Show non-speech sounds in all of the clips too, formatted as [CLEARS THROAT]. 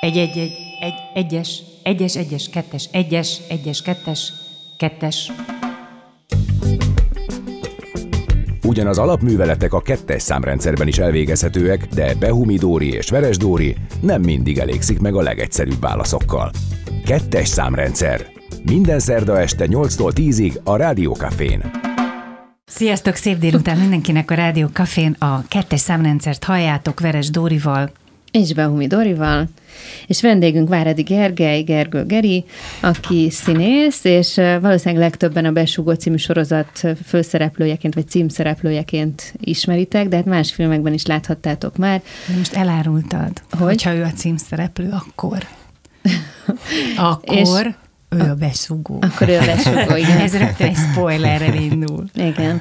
Egy, egy, egy, egy, egyes, egyes, egyes, kettes, egyes, egyes, kettes, kettes. Ugyan az alapműveletek a kettes számrendszerben is elvégezhetőek, de Behumi Dóri és Veres Dóri nem mindig elégszik meg a legegyszerűbb válaszokkal. Kettes számrendszer. Minden szerda este 8-tól 10-ig a Rádiókafén. Sziasztok, szép délután mindenkinek a Rádió Cafén. A kettes számrendszert halljátok Veres Dórival. És Behumi Dorival, és vendégünk Váradi Gergely, Gergő Geri, aki színész, és valószínűleg legtöbben a Besugó című sorozat főszereplőjeként, vagy címszereplőjeként ismeritek, de hát más filmekben is láthattátok már. De most elárultad, hogy? hogyha ő a címszereplő, akkor. [LAUGHS] akkor és ő a besugó. Akkor ő a besugó, igen. Ez rögtön egy spoilerrel indul. Igen.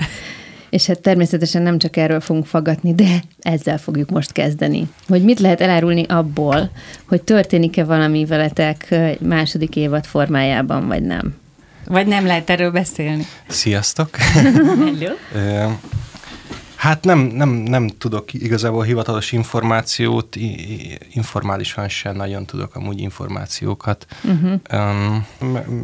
És hát természetesen nem csak erről fogunk fagadni, de ezzel fogjuk most kezdeni. Hogy mit lehet elárulni abból, hogy történik-e valami veletek egy második évad formájában, vagy nem? Vagy nem lehet erről beszélni? Sziasztok! Hello! [LAUGHS] Hát nem, nem, nem tudok igazából hivatalos információt, informálisan sem nagyon tudok amúgy információkat. Uh-huh. Um,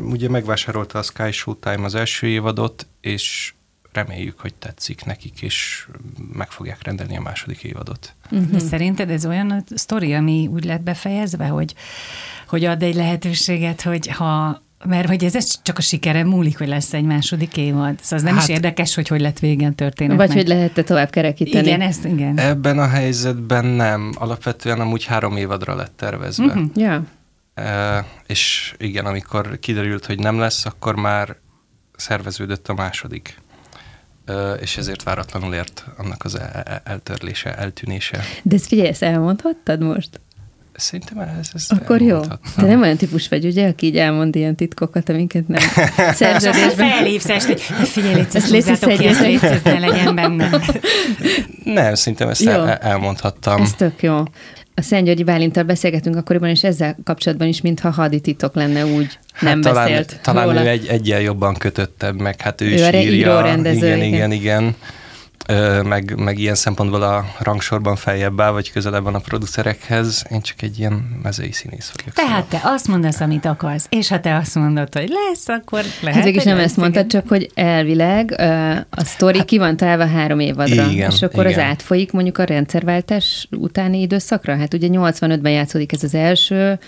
ugye megvásárolta a Sky Showtime az első évadot, és reméljük, hogy tetszik nekik, és meg fogják rendelni a második évadot. Uh-huh. De szerinted ez olyan a sztori, ami úgy lett befejezve, hogy, hogy ad egy lehetőséget, hogy ha mert hogy ez, ez csak a sikere múlik, hogy lesz egy második évad. Szóval az nem hát, is érdekes, hogy hogy lett végen történet. Vagy hogy lehet tovább kerekíteni. Igen, ezt igen. Ebben a helyzetben nem. Alapvetően amúgy három évadra lett tervezve. Uh-huh. Yeah. E, és igen, amikor kiderült, hogy nem lesz, akkor már szerveződött a második és ezért váratlanul ért annak az eltörlése, eltűnése. De ezt figyelj, ezt elmondhattad most? Szerintem ez, ez Akkor jó. Te nem olyan típus vagy, ugye, aki így elmond ilyen titkokat, amiket nem [LAUGHS] szerződésben. Felhívsz este, figyelj, légy ezt húzzátok ki, ezt ne legyen benne. Nem, szerintem ezt el, elmondhattam. Ez tök jó a Szent Györgyi Bálintal beszélgetünk akkoriban, és ezzel kapcsolatban is, mintha hadititok lenne úgy, hát nem talán, beszélt Talán róla. ő egy, egyen jobban kötöttebb, meg hát ő, ő is írja. Rendező, igen, igen, igen. igen meg, meg ilyen szempontból a rangsorban feljebb áll, vagy közelebb van a producerekhez. Én csak egy ilyen mezei színész vagyok. Tehát szóval. te azt mondasz, amit akarsz, és ha te azt mondod, hogy lesz, akkor lehet. Hát is nem ezt mondtad, csak hogy elvileg a sztori hát, ki van találva három évadra, igen, és akkor igen. az átfolyik mondjuk a rendszerváltás utáni időszakra. Hát ugye 85-ben játszódik ez az első,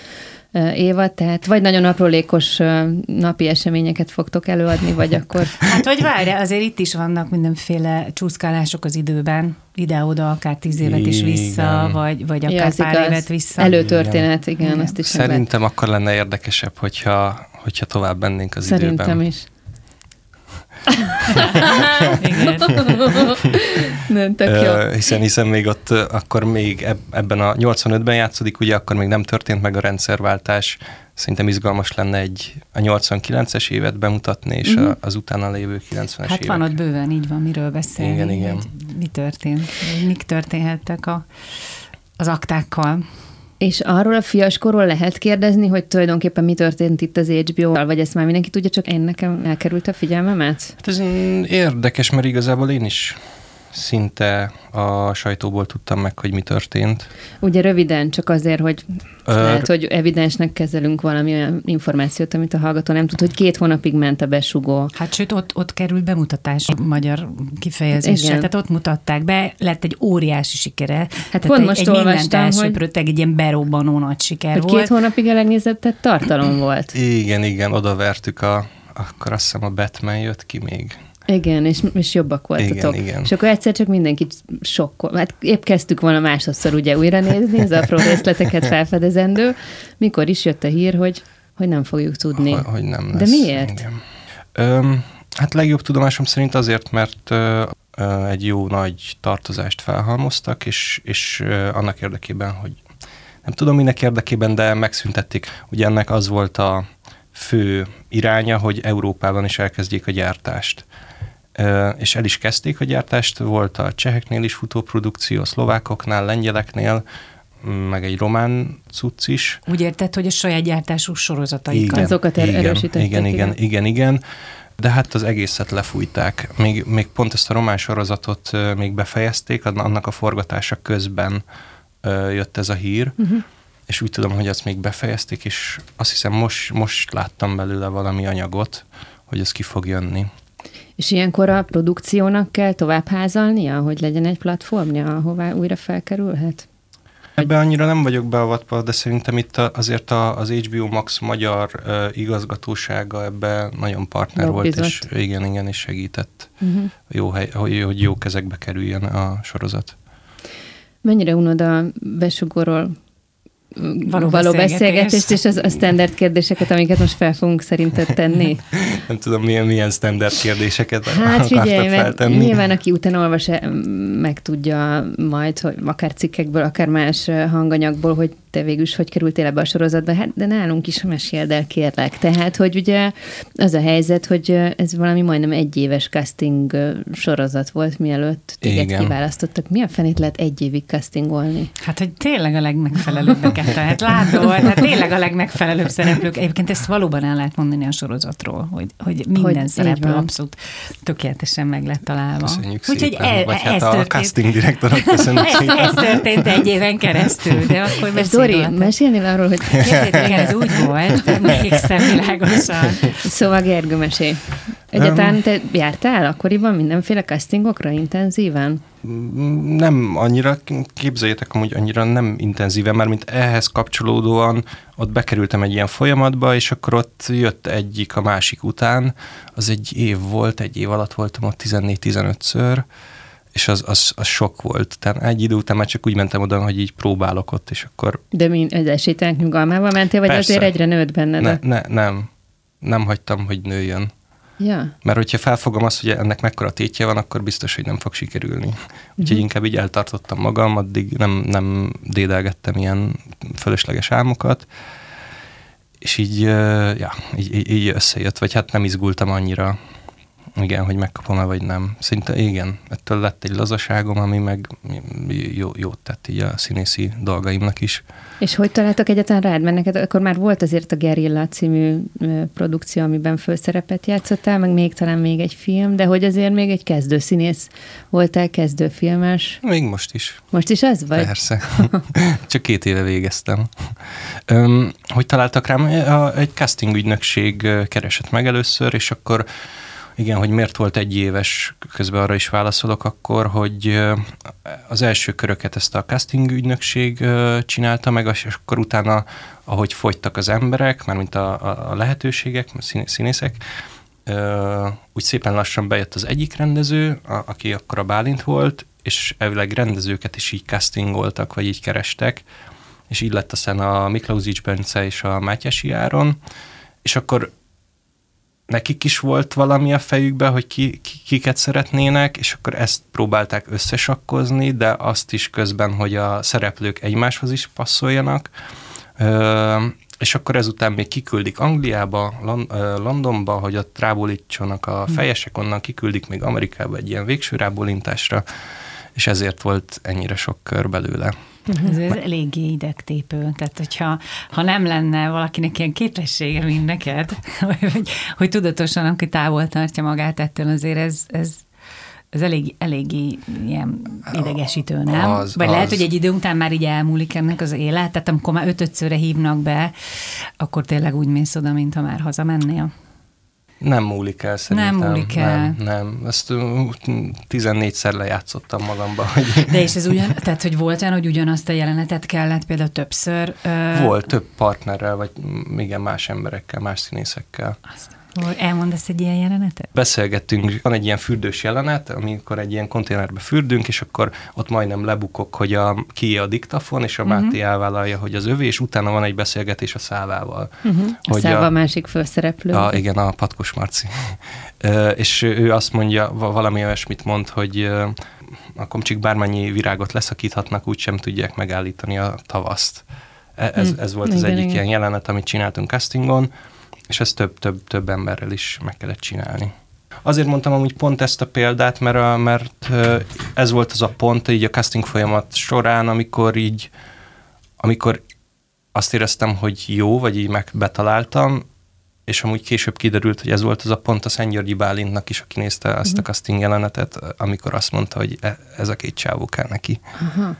évad, tehát vagy nagyon aprólékos napi eseményeket fogtok előadni, vagy akkor... Hát vagy várj, azért itt is vannak mindenféle csúszkálások az időben, ide-oda, akár tíz évet is vissza, igen. vagy, vagy akár ja, pár igaz. évet vissza. Előtörténet, igen, igen. azt is Szerintem akkor lenne érdekesebb, hogyha, hogyha tovább mennénk az Szerintem időben. Szerintem is. Igen. nem, tök jó. Hiszen, hiszen még ott akkor még ebben a 85-ben játszódik, ugye akkor még nem történt meg a rendszerváltás. Szerintem izgalmas lenne egy a 89-es évet bemutatni, és uh-huh. az utána lévő 90-es hát évek. van ott bőven, így van, miről beszélni. Igen, igen. mi történt, mik történhettek a, az aktákkal. És arról a fiaskorról lehet kérdezni, hogy tulajdonképpen mi történt itt az HBO-val, vagy ezt már mindenki tudja, csak én nekem elkerült a figyelmemet? Hát ez érdekes, mert igazából én is szinte a sajtóból tudtam meg, hogy mi történt. Ugye röviden, csak azért, hogy Ö... lehet, hogy evidensnek kezelünk valami olyan információt, amit a hallgató nem tud, hogy két hónapig ment a besugó. Hát sőt, ott, ott került bemutatás a magyar kifejezéssel, tehát ott mutatták be, lett egy óriási sikere. Hát tehát pont egy, most egy olvastam, hogy... egy ilyen berobbanó nagy siker hogy volt. Két hónapig elengedett tartalom volt. Igen, igen, oda vertük a, akkor azt hiszem a Batman jött ki még. Igen, és, és jobbak voltatok. Igen, igen. És akkor egyszer csak mindenkit sokkol. Hát épp kezdtük volna másodszor ugye újra nézni, az apró részleteket felfedezendő. Mikor is jött a hír, hogy, hogy nem fogjuk tudni. Hogy, hogy nem lesz. De miért? Igen. Öm, hát legjobb tudomásom szerint azért, mert ö, ö, egy jó nagy tartozást felhalmoztak, és, és ö, annak érdekében, hogy nem tudom minek érdekében, de megszüntették. Ugye ennek az volt a fő iránya, hogy Európában is elkezdjék a gyártást és el is kezdték a gyártást, volt a cseheknél is futó produkció, a szlovákoknál, lengyeleknél, meg egy román cucc is. Úgy érted, hogy a saját gyártású sorozataikat. Igen, Azokat er- igen, igen, igen, igen, igen, igen. De hát az egészet lefújták. Még, még pont ezt a román sorozatot még befejezték, annak a forgatása közben jött ez a hír. Uh-huh. és úgy tudom, hogy azt még befejezték, és azt hiszem most, most láttam belőle valami anyagot, hogy ez ki fog jönni. És ilyenkor a produkciónak kell tovább házalnia, hogy legyen egy platformja, ahová újra felkerülhet? Ebben annyira nem vagyok beavatva, de szerintem itt azért az HBO Max magyar igazgatósága ebbe nagyon partner Lobbizott. volt, és igen, igen, és segített, uh-huh. jó hely, hogy, hogy jó kezekbe kerüljen a sorozat. Mennyire unod a besugóról való, való beszélgetést, és az, a standard kérdéseket, amiket most fel fogunk szerinted tenni? [LAUGHS] Nem tudom, milyen, milyen standard kérdéseket Hát figyelj, feltenni. nyilván aki utána olvas, meg tudja majd, hogy akár cikkekből, akár más hanganyagból, hogy te végül is hogy kerültél ebbe a sorozatba, hát de nálunk is meséld el, kérlek. Tehát, hogy ugye az a helyzet, hogy ez valami majdnem egy éves casting sorozat volt, mielőtt téged Igen. kiválasztottak. Mi a fenét lehet egy évig castingolni? Hát, hogy tényleg a legmegfelelőbbeket, tehát látod, hát tényleg a legmegfelelőbb szereplők. Egyébként ezt valóban el lehet mondani a sorozatról, hogy, hogy minden hogy szereplő abszolút tökéletesen meg lett találva. Köszönjük Úgyhogy szépen, e, vagy hát a történt. casting direktorok köszönjük ez, ez történt egy éven keresztül, de akkor Dori, mesélnél arról, hogy... igen, ez úgy volt, még szemvilágosan. Szóval Gergő, mesélj. Egyáltalán te jártál akkoriban mindenféle castingokra intenzíven? Nem annyira, képzeljétek hogy annyira nem intenzíven, mert mint ehhez kapcsolódóan ott bekerültem egy ilyen folyamatba, és akkor ott jött egyik a másik után, az egy év volt, egy év alatt voltam ott 14-15-ször, és az, az, az sok volt. Tehát egy idő után már csak úgy mentem oda, hogy így próbálok ott, és akkor... De mi az esélytelenek nyugalmával mentél, vagy Persze. azért egyre nőtt benned? Ne, ne, nem. Nem hagytam, hogy nőjön. Ja. Mert hogyha felfogom azt, hogy ennek mekkora tétje van, akkor biztos, hogy nem fog sikerülni. Úgyhogy uh-huh. inkább így eltartottam magam, addig nem, nem dédelgettem ilyen fölösleges álmokat, és így, ja, így, így összejött, vagy hát nem izgultam annyira igen, hogy megkapom-e vagy nem. Szinte igen, ettől lett egy lazaságom, ami meg jó, jót tett így a színészi dolgaimnak is. És hogy találtak egyetlen rád? Mert neked akkor már volt azért a Gerilla című produkció, amiben főszerepet játszottál, meg még talán még egy film, de hogy azért még egy kezdő színész voltál, kezdőfilmes. Még most is. Most is ez vagy? Persze. [LAUGHS] Csak két éve végeztem. Öm, hogy találtak rám? Egy casting ügynökség keresett meg először, és akkor igen, hogy miért volt egy éves, közben arra is válaszolok akkor, hogy az első köröket ezt a casting ügynökség csinálta meg, és akkor utána, ahogy fogytak az emberek, mármint a, a lehetőségek, színészek, úgy szépen lassan bejött az egyik rendező, a, aki akkor a Bálint volt, és elvileg rendezőket is így castingoltak, vagy így kerestek, és így lett aztán a Miklausics Bence és a Mátyási Áron, és akkor nekik is volt valami a fejükben, hogy ki, ki, kiket szeretnének, és akkor ezt próbálták összesakkozni, de azt is közben, hogy a szereplők egymáshoz is passzoljanak. Ö, és akkor ezután még kiküldik Angliába, Londonba, hogy ott rábólítsanak a hm. fejesek, onnan kiküldik még Amerikába egy ilyen végső rábólintásra, és ezért volt ennyire sok kör belőle. Ez, ez eléggé idegtépő. Tehát, hogyha ha nem lenne valakinek ilyen képessége, mint neked, [LAUGHS] hogy, hogy tudatosan, aki távol tartja magát ettől, azért ez, ez ez elég, eléggé ilyen idegesítő, nem? Az, Vagy az. lehet, hogy egy idő után már így elmúlik ennek az élet, tehát amikor már ötötszörre hívnak be, akkor tényleg úgy mész oda, mintha már hazamennél. Nem múlik el szerintem. Nem múlik el. Nem, nem. Ezt 14-szer lejátszottam magamba. Hogy... De és ez ugyan, tehát hogy volt olyan, hogy ugyanazt a jelenetet kellett például többször? Ö... Volt, több partnerrel, vagy igen, más emberekkel, más színészekkel. Azt Elmondasz egy ilyen jelenetet? Beszélgettünk, van egy ilyen fürdős jelenet, amikor egy ilyen konténerbe fürdünk, és akkor ott majdnem lebukok, hogy a, ki a diktafon, és a uh-huh. Máté elvállalja, hogy az övé, és utána van egy beszélgetés a Szávával. Uh-huh. Hogy a Száva a másik főszereplő. A, igen, a Patkos Marci. és ő azt mondja, valami olyasmit mond, hogy a komcsik bármennyi virágot leszakíthatnak, úgysem tudják megállítani a tavaszt. E, ez, hm. ez volt igen, az egyik igen. ilyen jelenet, amit csináltunk castingon, és ezt több, több, több emberrel is meg kellett csinálni. Azért mondtam amúgy pont ezt a példát, mert, a, mert ez volt az a pont így a casting folyamat során, amikor így, amikor azt éreztem, hogy jó, vagy így meg betaláltam, és amúgy később kiderült, hogy ez volt az a pont a Szentgyörgyi Bálintnak is, aki nézte ezt a mhm. casting jelenetet, amikor azt mondta, hogy e, ez a két csávó kell neki. Aha.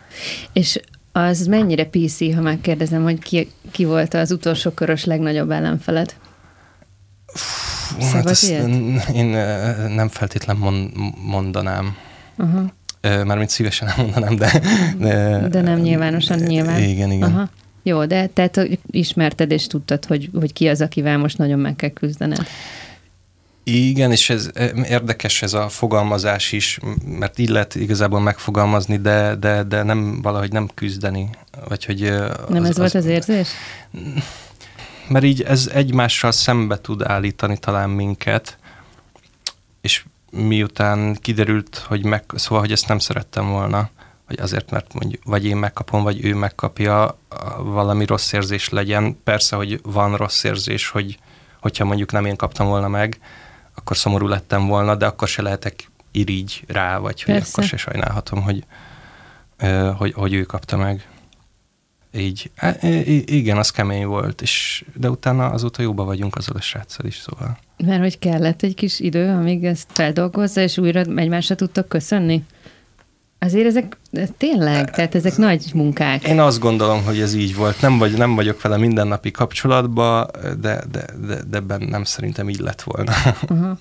És Az mennyire PC, ha megkérdezem, hogy ki, ki volt az utolsó körös legnagyobb ellenfeled? Hát ezt én nem feltétlen mondanám. Uh-huh. Mármint szívesen nem mondanám, de... De, de nem nyilvánosan nyilván. Igen, igen. Aha. Jó, de tehát ismerted és tudtad, hogy, hogy ki az, akivel most nagyon meg kell küzdened. Igen, és ez érdekes ez a fogalmazás is, mert így lehet igazából megfogalmazni, de, de, de nem valahogy nem küzdeni. Vagy hogy nem az, ez volt az, az érzés? Mert így ez egymással szembe tud állítani talán minket, és miután kiderült, hogy meg, szóval, hogy ezt nem szerettem volna, hogy azért, mert mondjuk, vagy én megkapom, vagy ő megkapja, valami rossz érzés legyen. Persze, hogy van rossz érzés, hogy hogyha mondjuk nem én kaptam volna meg, akkor szomorú lettem volna, de akkor se lehetek irigy rá, vagy hogy Persze. akkor se sajnálhatom, hogy, hogy, hogy ő kapta meg. Így, igen, az kemény volt, és, de utána azóta jóba vagyunk azzal a sráccal is, szóval. Mert hogy kellett egy kis idő, amíg ezt feldolgozza, és újra egymásra tudtok köszönni? Azért ezek tényleg, tehát ezek nagy munkák. Én azt gondolom, hogy ez így volt. Nem, vagy, nem vagyok vele mindennapi kapcsolatban, de, de, de, de bennem szerintem így lett volna. Uh-huh.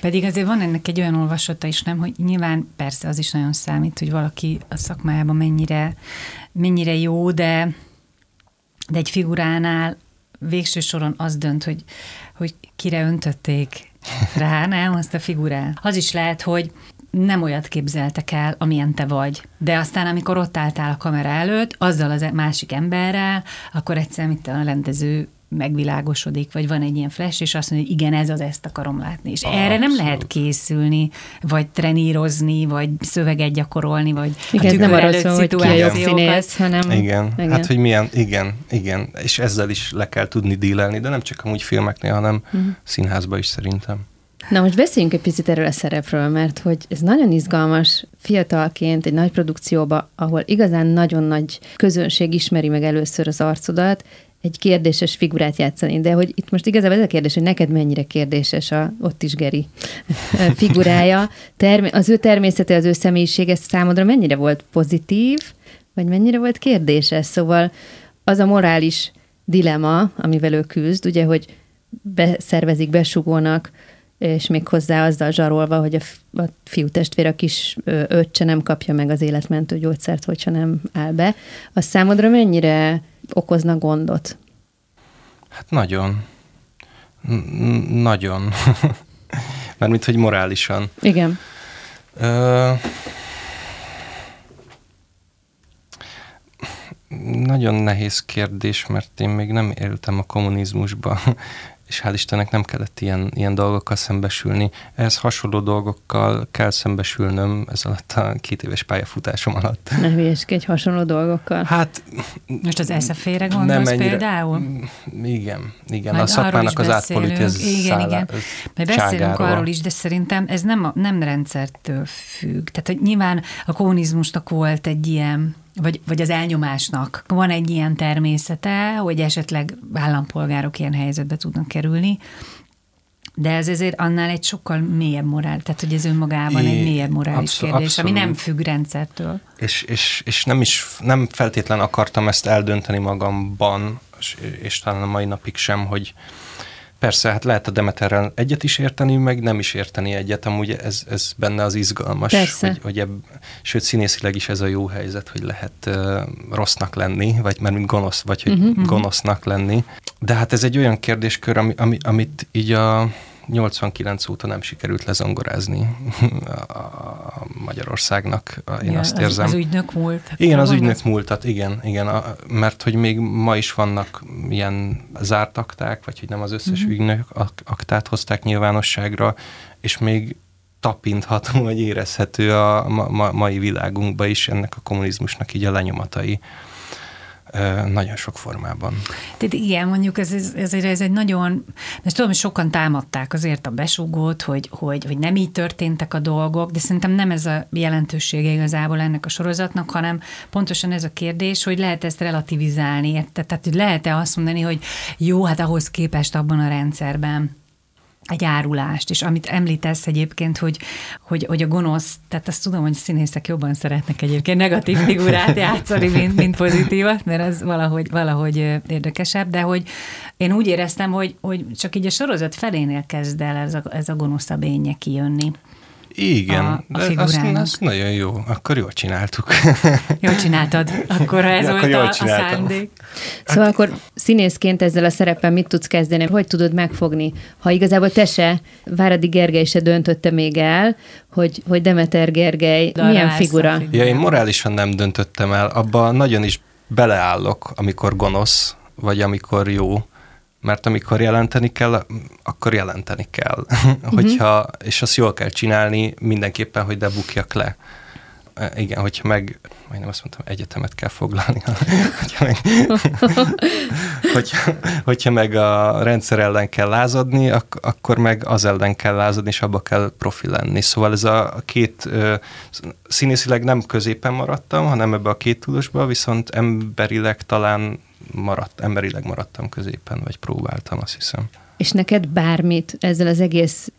Pedig azért van ennek egy olyan olvasata is, nem, hogy nyilván persze az is nagyon számít, hogy valaki a szakmájában mennyire, mennyire jó, de, de egy figuránál végső soron az dönt, hogy, hogy kire öntötték rá, [LAUGHS] nem, azt a figurát. Az is lehet, hogy nem olyat képzeltek el, amilyen te vagy. De aztán, amikor ott álltál a kamera előtt, azzal az másik emberrel, akkor egyszer, mint a rendező megvilágosodik, vagy van egy ilyen flash, és azt mondja, hogy igen, ez az, ezt akarom látni. És Abszolút. erre nem lehet készülni, vagy trenírozni, vagy szöveget gyakorolni, vagy igen, a nem arra szól, hogy ki a színész, hanem... Igen. igen, hát hogy milyen, igen, igen, és ezzel is le kell tudni dílelni, de nem csak amúgy filmeknél, hanem uh-huh. színházba is szerintem. Na most beszéljünk egy picit erről a szerepről, mert hogy ez nagyon izgalmas fiatalként egy nagy produkcióba, ahol igazán nagyon nagy közönség ismeri meg először az arcodat, egy kérdéses figurát játszani, de hogy itt most igazából ez a kérdés, hogy neked mennyire kérdéses a ott is Geri [LAUGHS] figurája, term- az ő természete, az ő személyisége számodra mennyire volt pozitív, vagy mennyire volt kérdéses, szóval az a morális dilema, amivel ő küzd, ugye, hogy beszervezik besugónak és még hozzá azzal zsarolva, hogy a, a fiú testvér, a kis öccse nem kapja meg az életmentő gyógyszert, hogyha nem áll be. Az számodra mennyire okozna gondot? Hát nagyon. Nagyon. [LAUGHS] Mert mint hogy morálisan. Igen. Ö, nagyon nehéz kérdés, mert én még nem éltem a kommunizmusba, és hál' Istennek nem kellett ilyen, ilyen dolgokkal szembesülni. Ehhez hasonló dolgokkal kell szembesülnöm ez alatt a két éves pályafutásom alatt. Ne hülyeskedj hasonló dolgokkal. Hát... Most az eszefére gondolsz nem ennyire, például? Igen, igen. Majd a szakmának az átpoliti, ez Igen, igen. Majd beszélünk arról is, de szerintem ez nem, nem rendszertől függ. Tehát, hogy nyilván a kommunizmusnak volt egy ilyen vagy, vagy az elnyomásnak van egy ilyen természete, hogy esetleg állampolgárok ilyen helyzetbe tudnak kerülni, de ez ezért annál egy sokkal mélyebb morál, tehát hogy ez önmagában é, egy mélyebb morális abszol, kérdés, abszolút. ami nem függ rendszertől. És, és, és nem is, nem feltétlen akartam ezt eldönteni magamban, és, és talán a mai napig sem, hogy, Persze, hát lehet a Demeterrel egyet is érteni, meg nem is érteni egyet, amúgy ez, ez benne az izgalmas, Persze. hogy, hogy ebb, sőt színészileg is ez a jó helyzet, hogy lehet uh, rossznak lenni, vagy mert mint gonosz, vagy hogy uh-huh, gonosznak lenni. De hát ez egy olyan kérdéskör, ami, ami, amit így a 89 óta nem sikerült lezongorázni a Magyarországnak, én ja, azt érzem. Az, az ügynök múlt. Igen, az ügynök múltat, igen, igen, a, mert hogy még ma is vannak ilyen zárt akták, vagy hogy nem az összes uh-huh. ügynök aktát hozták nyilvánosságra, és még tapintható, vagy érezhető a ma, ma, mai világunkban is ennek a kommunizmusnak így a lenyomatai nagyon sok formában. Tehát igen, mondjuk ez, ez, ez, ez egy nagyon, mert tudom, hogy sokan támadták azért a besugót, hogy, hogy, hogy nem így történtek a dolgok, de szerintem nem ez a jelentősége igazából ennek a sorozatnak, hanem pontosan ez a kérdés, hogy lehet ezt relativizálni? Tehát, hogy lehet-e azt mondani, hogy jó, hát ahhoz képest abban a rendszerben egy árulást, és amit említesz egyébként, hogy, hogy, hogy a gonosz, tehát azt tudom, hogy színészek jobban szeretnek egyébként negatív figurát játszani, mint, mint pozitívat, mert az valahogy, valahogy érdekesebb, de hogy én úgy éreztem, hogy, hogy csak így a sorozat felénél kezd el ez a, ez a gonoszabb énje kijönni. Igen, a, a de azt, azt nagyon jó. Akkor jól csináltuk. [LAUGHS] Jól csináltad, akkor ez ja, volt a, a szándék. Szóval akkor színészként ezzel a szerepen mit tudsz kezdeni? Hogy tudod megfogni? Ha igazából te se, Váradi Gergely se döntötte még el, hogy, hogy Demeter Gergely de milyen figura? Ja, én morálisan nem döntöttem el. Abba nagyon is beleállok, amikor gonosz, vagy amikor jó mert amikor jelenteni kell, akkor jelenteni kell. Uh-huh. hogyha, és azt jól kell csinálni mindenképpen, hogy ne bukjak le. E, igen, hogyha meg, majdnem azt mondtam, egyetemet kell foglalni. hogyha, meg, [LAUGHS] hogyha, hogyha meg a rendszer ellen kell lázadni, ak- akkor meg az ellen kell lázadni, és abba kell profi lenni. Szóval ez a két, színészileg nem középen maradtam, hanem ebbe a két tudosba, viszont emberileg talán maradt, emberileg maradtam középen, vagy próbáltam, azt hiszem. És neked bármit ezzel az egész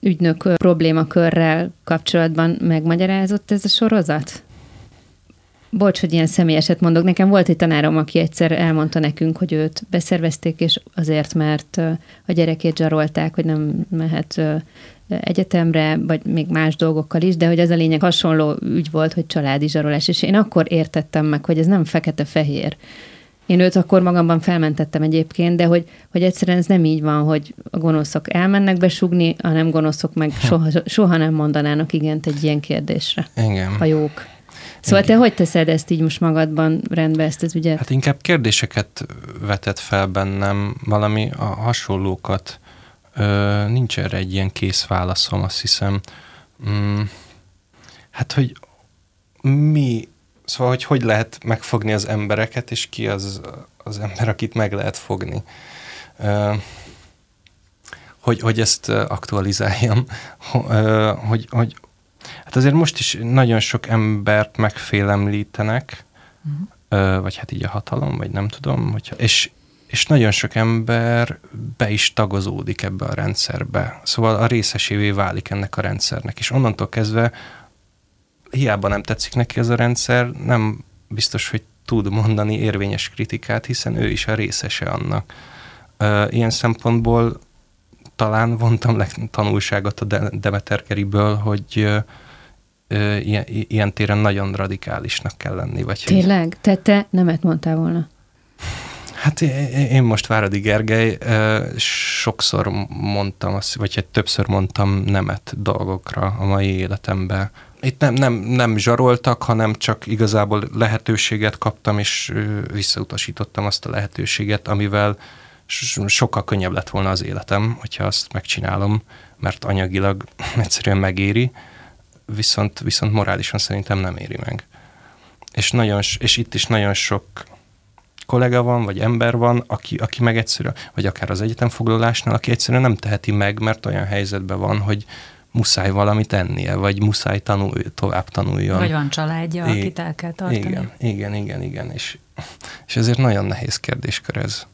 ügynök problémakörrel kapcsolatban megmagyarázott ez a sorozat? Bocs, hogy ilyen személyeset mondok. Nekem volt egy tanárom, aki egyszer elmondta nekünk, hogy őt beszervezték, és azért, mert a gyerekét zsarolták, hogy nem mehet egyetemre, vagy még más dolgokkal is, de hogy ez a lényeg hasonló ügy volt, hogy családi zsarolás, és én akkor értettem meg, hogy ez nem fekete-fehér, én őt akkor magamban felmentettem egyébként, de hogy, hogy egyszerűen ez nem így van, hogy a gonoszok elmennek besugni, a nem gonoszok meg hm. soha, soha nem mondanának igent egy ilyen kérdésre. Igen. A jók. Szóval Igen. te hogy teszed ezt így most magadban rendbe, ezt az ügyet? Hát inkább kérdéseket vetett fel bennem, valami a hasonlókat. Ö, nincs erre egy ilyen kész válaszom, azt hiszem. Mm, hát, hogy mi Szóval, hogy hogy lehet megfogni az embereket, és ki az az ember, akit meg lehet fogni. Hogy, hogy ezt aktualizáljam, hogy, hogy hát azért most is nagyon sok embert megfélemlítenek, uh-huh. vagy hát így a hatalom, vagy nem tudom, hogyha, és, és nagyon sok ember be is tagozódik ebbe a rendszerbe. Szóval a részesévé válik ennek a rendszernek, és onnantól kezdve hiába nem tetszik neki ez a rendszer, nem biztos, hogy tud mondani érvényes kritikát, hiszen ő is a részese annak. Ilyen szempontból talán vontam le tanulságot a Demeter Keriből, hogy ilyen, ilyen téren nagyon radikálisnak kell lenni. Vagy Tényleg? Hogy... Te, te nemet mondtál volna? Hát én most Váradi Gergely sokszor mondtam, azt, vagy hát többször mondtam nemet dolgokra a mai életemben, itt nem, nem, nem zsaroltak, hanem csak igazából lehetőséget kaptam, és visszautasítottam azt a lehetőséget, amivel sokkal könnyebb lett volna az életem, hogyha azt megcsinálom, mert anyagilag [LAUGHS] egyszerűen megéri, viszont, viszont morálisan szerintem nem éri meg. És, nagyon, és itt is nagyon sok kollega van, vagy ember van, aki, aki meg egyszerűen, vagy akár az egyetemfoglalásnál, aki egyszerűen nem teheti meg, mert olyan helyzetben van, hogy, muszáj valamit ennie, vagy muszáj tanul, tovább tanuljon. Vagy van családja, I- akit el kell tartani. Igen, igen, igen, igen. És, és ezért nagyon nehéz kérdéskör ez.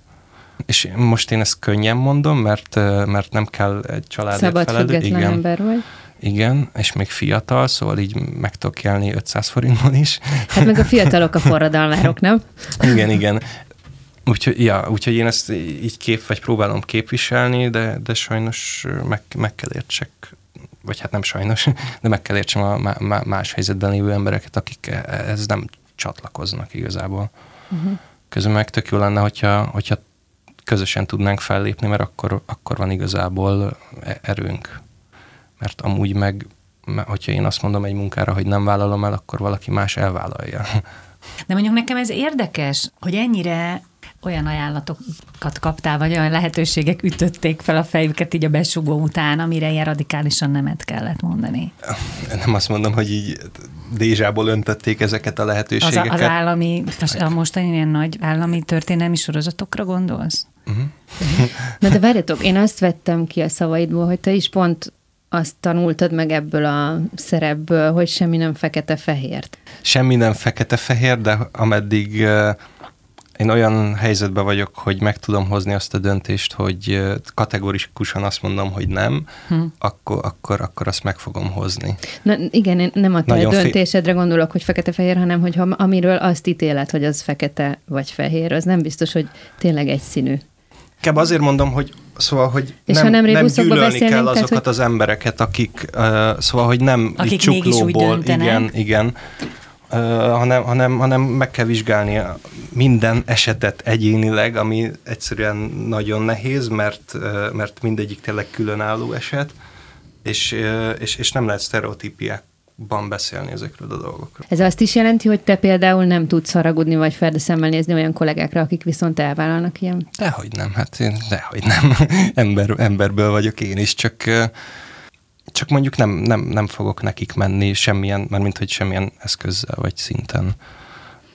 És most én ezt könnyen mondom, mert, mert nem kell egy családért Szabad felelő. igen. ember vagy. Igen, és még fiatal, szóval így meg tudok élni 500 forintból is. Hát meg a fiatalok a forradalmárok, nem? [LAUGHS] igen, igen. Úgyhogy, ja, úgyhogy én ezt így kép, vagy próbálom képviselni, de, de sajnos meg, meg kell értsek vagy hát nem sajnos, [LAUGHS] de meg kell értsem a más helyzetben lévő embereket, akik e- ez nem csatlakoznak igazából. Uh-huh. Közben meg tök jó lenne, hogyha, hogyha közösen tudnánk fellépni, mert akkor, akkor van igazából e- erőnk. Mert amúgy meg, hogyha én azt mondom egy munkára, hogy nem vállalom el, akkor valaki más elvállalja. [LAUGHS] De mondjuk nekem ez érdekes, hogy ennyire olyan ajánlatokat kaptál, vagy olyan lehetőségek ütötték fel a fejüket így a besugó után, amire ilyen radikálisan nemet kellett mondani? Nem azt mondom, hogy így dézsából öntötték ezeket a lehetőségeket. Az, az állami, a mostani ilyen nagy állami történelmi sorozatokra gondolsz? Uh-huh. [LAUGHS] Na de várjatok, én azt vettem ki a szavaidból, hogy te is pont azt tanultad meg ebből a szerepből, hogy semmi nem fekete-fehér. Semmi nem fekete-fehér, de ameddig én olyan helyzetben vagyok, hogy meg tudom hozni azt a döntést, hogy kategorikusan azt mondom, hogy nem, hm. akkor, akkor, akkor azt meg fogom hozni. Na igen, én nem a te Nagyon döntésedre fél... gondolok, hogy fekete-fehér, hanem hogy ha, amiről azt ítélet, hogy az fekete vagy fehér, az nem biztos, hogy tényleg egyszínű. Inkább azért mondom, hogy Szóval, hogy És nem, ha nem, nem gyűlölni kell azokat tehát, hogy... az embereket, akik, uh, szóval, hogy nem akik csuklóból, igen, igen, hanem, hanem, hanem meg kell vizsgálni minden esetet egyénileg, ami egyszerűen nagyon nehéz, mert, mert mindegyik tényleg különálló eset, és, és, és nem lehet sztereotípiák ban beszélni ezekről a dolgokról. Ez azt is jelenti, hogy te például nem tudsz haragudni, vagy ferdeszemmel nézni olyan kollégákra, akik viszont elvállalnak ilyen? Dehogy nem, hát én dehogy nem. [LAUGHS] Ember, emberből vagyok én is, csak csak mondjuk nem, nem, nem fogok nekik menni semmilyen, mert mint hogy semmilyen eszközzel vagy szinten.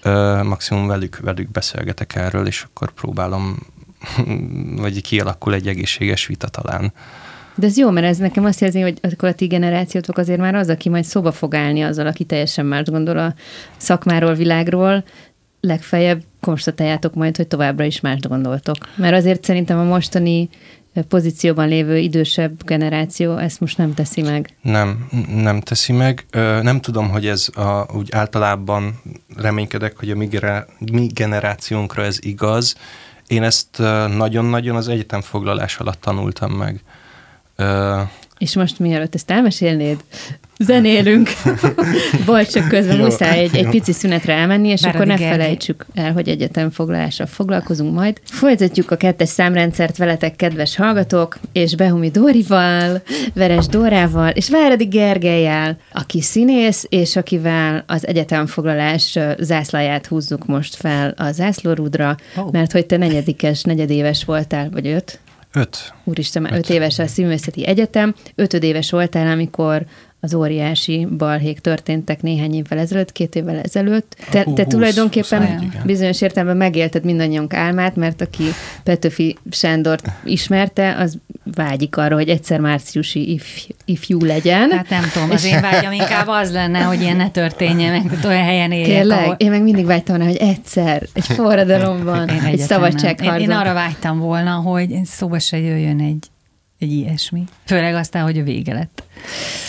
Ö, maximum velük, velük beszélgetek erről, és akkor próbálom, [LAUGHS] vagy kialakul egy egészséges vita talán. De ez jó, mert ez nekem azt jelzi, hogy akkor a ti generációtok azért már az, aki majd szóba fog állni azzal, aki teljesen más gondol a szakmáról, világról, legfeljebb konstatáljátok majd, hogy továbbra is más gondoltok. Mert azért szerintem a mostani pozícióban lévő idősebb generáció ezt most nem teszi meg. Nem, nem teszi meg. Nem tudom, hogy ez a, úgy általában reménykedek, hogy a mi, mi generációnkra ez igaz. Én ezt nagyon-nagyon az egyetem foglalás alatt tanultam meg. És most mielőtt ezt elmesélnéd, zenélünk. [LAUGHS] Bocs, csak közben jó, muszáj egy, egy pici szünetre elmenni, és Bár akkor ne Gergely. felejtsük el, hogy egyetemfoglalással foglalkozunk majd. Folytatjuk a kettes számrendszert veletek, kedves hallgatók, és Behumi Dórival, Veres Dórával, és Váradi Gergelyel, aki színész, és akivel az egyetemfoglalás zászlaját húzzuk most fel a zászlórudra, oh. mert hogy te negyedikes, negyedéves voltál, vagy öt? Öt. Úristen, már öt, öt éves a Színművészeti Egyetem. Ötödéves voltál, amikor az óriási balhék történtek néhány évvel ezelőtt, két évvel ezelőtt. Te, te 20, tulajdonképpen 21, bizonyos értelemben megélted mindannyiunk álmát, mert aki Petőfi Sándort ismerte, az vágyik arra, hogy egyszer márciusi if, ifjú legyen. Hát nem tudom, az én [LAUGHS] vágyam inkább az lenne, hogy ilyen ne történjen meg, olyan helyen éljek. Tényleg? Ahol... Én meg mindig vágytam volna, hogy egyszer, egy forradalomban, egy szabadságharcban. Én, én arra vágytam volna, hogy szóba se jöjjön egy egy ilyesmi. Főleg aztán, hogy a vége lett.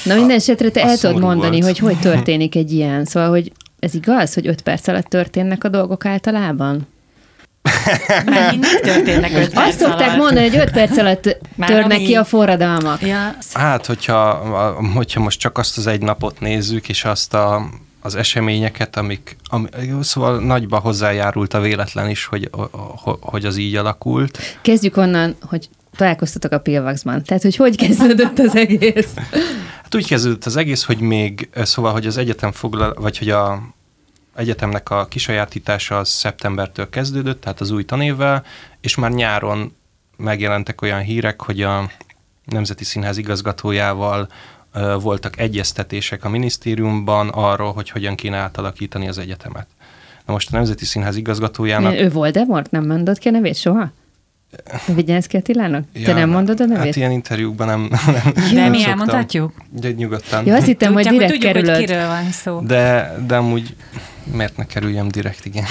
Na minden esetre te el tudod mondani, volt. hogy hogy [LAUGHS] történik egy ilyen. Szóval, hogy ez igaz, hogy öt perc alatt történnek a dolgok általában? Mert történnek öt perc Azt szokták alatt. mondani, hogy öt perc alatt Már törnek ami... ki a forradalmak. Ja. Hát, hogyha, hogyha most csak azt az egy napot nézzük, és azt a, az eseményeket, amik, ami, szóval nagyba hozzájárult a véletlen is, hogy, hogy az így alakult. Kezdjük onnan, hogy találkoztatok a Pilvaxban. Tehát, hogy hogy kezdődött az egész? Hát úgy kezdődött az egész, hogy még, szóval, hogy az egyetem foglal, vagy hogy a egyetemnek a kisajátítása az szeptembertől kezdődött, tehát az új tanévvel, és már nyáron megjelentek olyan hírek, hogy a Nemzeti Színház igazgatójával voltak egyeztetések a minisztériumban arról, hogy hogyan kéne átalakítani az egyetemet. Na most a Nemzeti Színház igazgatójának... Ő Voldemort? Nem mondott ki a nevét soha? Vigyázz Attilának? Ja, Te nem mondod a nevét? Hát ilyen interjúkban nem, nem, De nem mi elmondhatjuk? De nyugodtan. Ja, azt hittem, hogy direkt tudjuk, kerülöd. hogy kiről van szó. De, de amúgy miért ne kerüljem direkt, igen.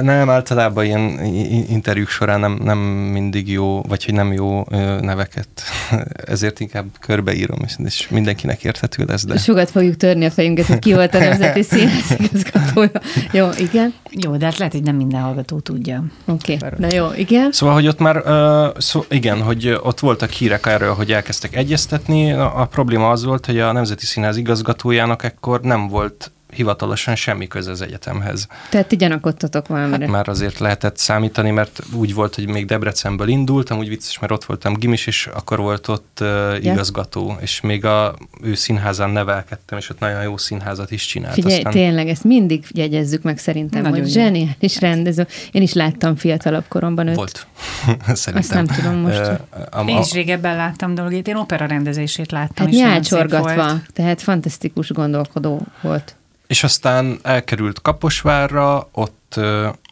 Nem, általában ilyen interjúk során nem, nem mindig jó, vagy hogy nem jó neveket. [LAUGHS] Ezért inkább körbeírom, és mindenkinek érthető lesz. De... Sokat fogjuk törni a fejünket, hogy ki volt a Nemzeti [LAUGHS] Színház igazgatója. Jó, igen. Jó, de hát lehet, hogy nem minden hallgató tudja. Oké, okay. na jó, igen. Szóval, hogy ott már, uh, szó, igen, hogy ott voltak hírek erről, hogy elkezdtek egyeztetni. A, a probléma az volt, hogy a Nemzeti Színház igazgatójának ekkor nem volt hivatalosan semmi köze az egyetemhez. Tehát ti gyanakodtatok valamire. Hát már azért lehetett számítani, mert úgy volt, hogy még Debrecenből indultam, úgy vicces, mert ott voltam gimis, és akkor volt ott uh, ja. igazgató, és még a ő színházán nevelkedtem, és ott nagyon jó színházat is csinált. Figyelj, Aztán... tényleg, ezt mindig jegyezzük meg szerintem, nagyon hogy zseniális rendező. Én is láttam fiatalabb koromban őt. Volt. [LAUGHS] szerintem. Azt nem tudom most. Uh, a, Én is régebben láttam dolgét, én opera rendezését láttam. Hát nyálcsorgatva, tehát fantasztikus gondolkodó volt. És aztán elkerült Kaposvárra, ott,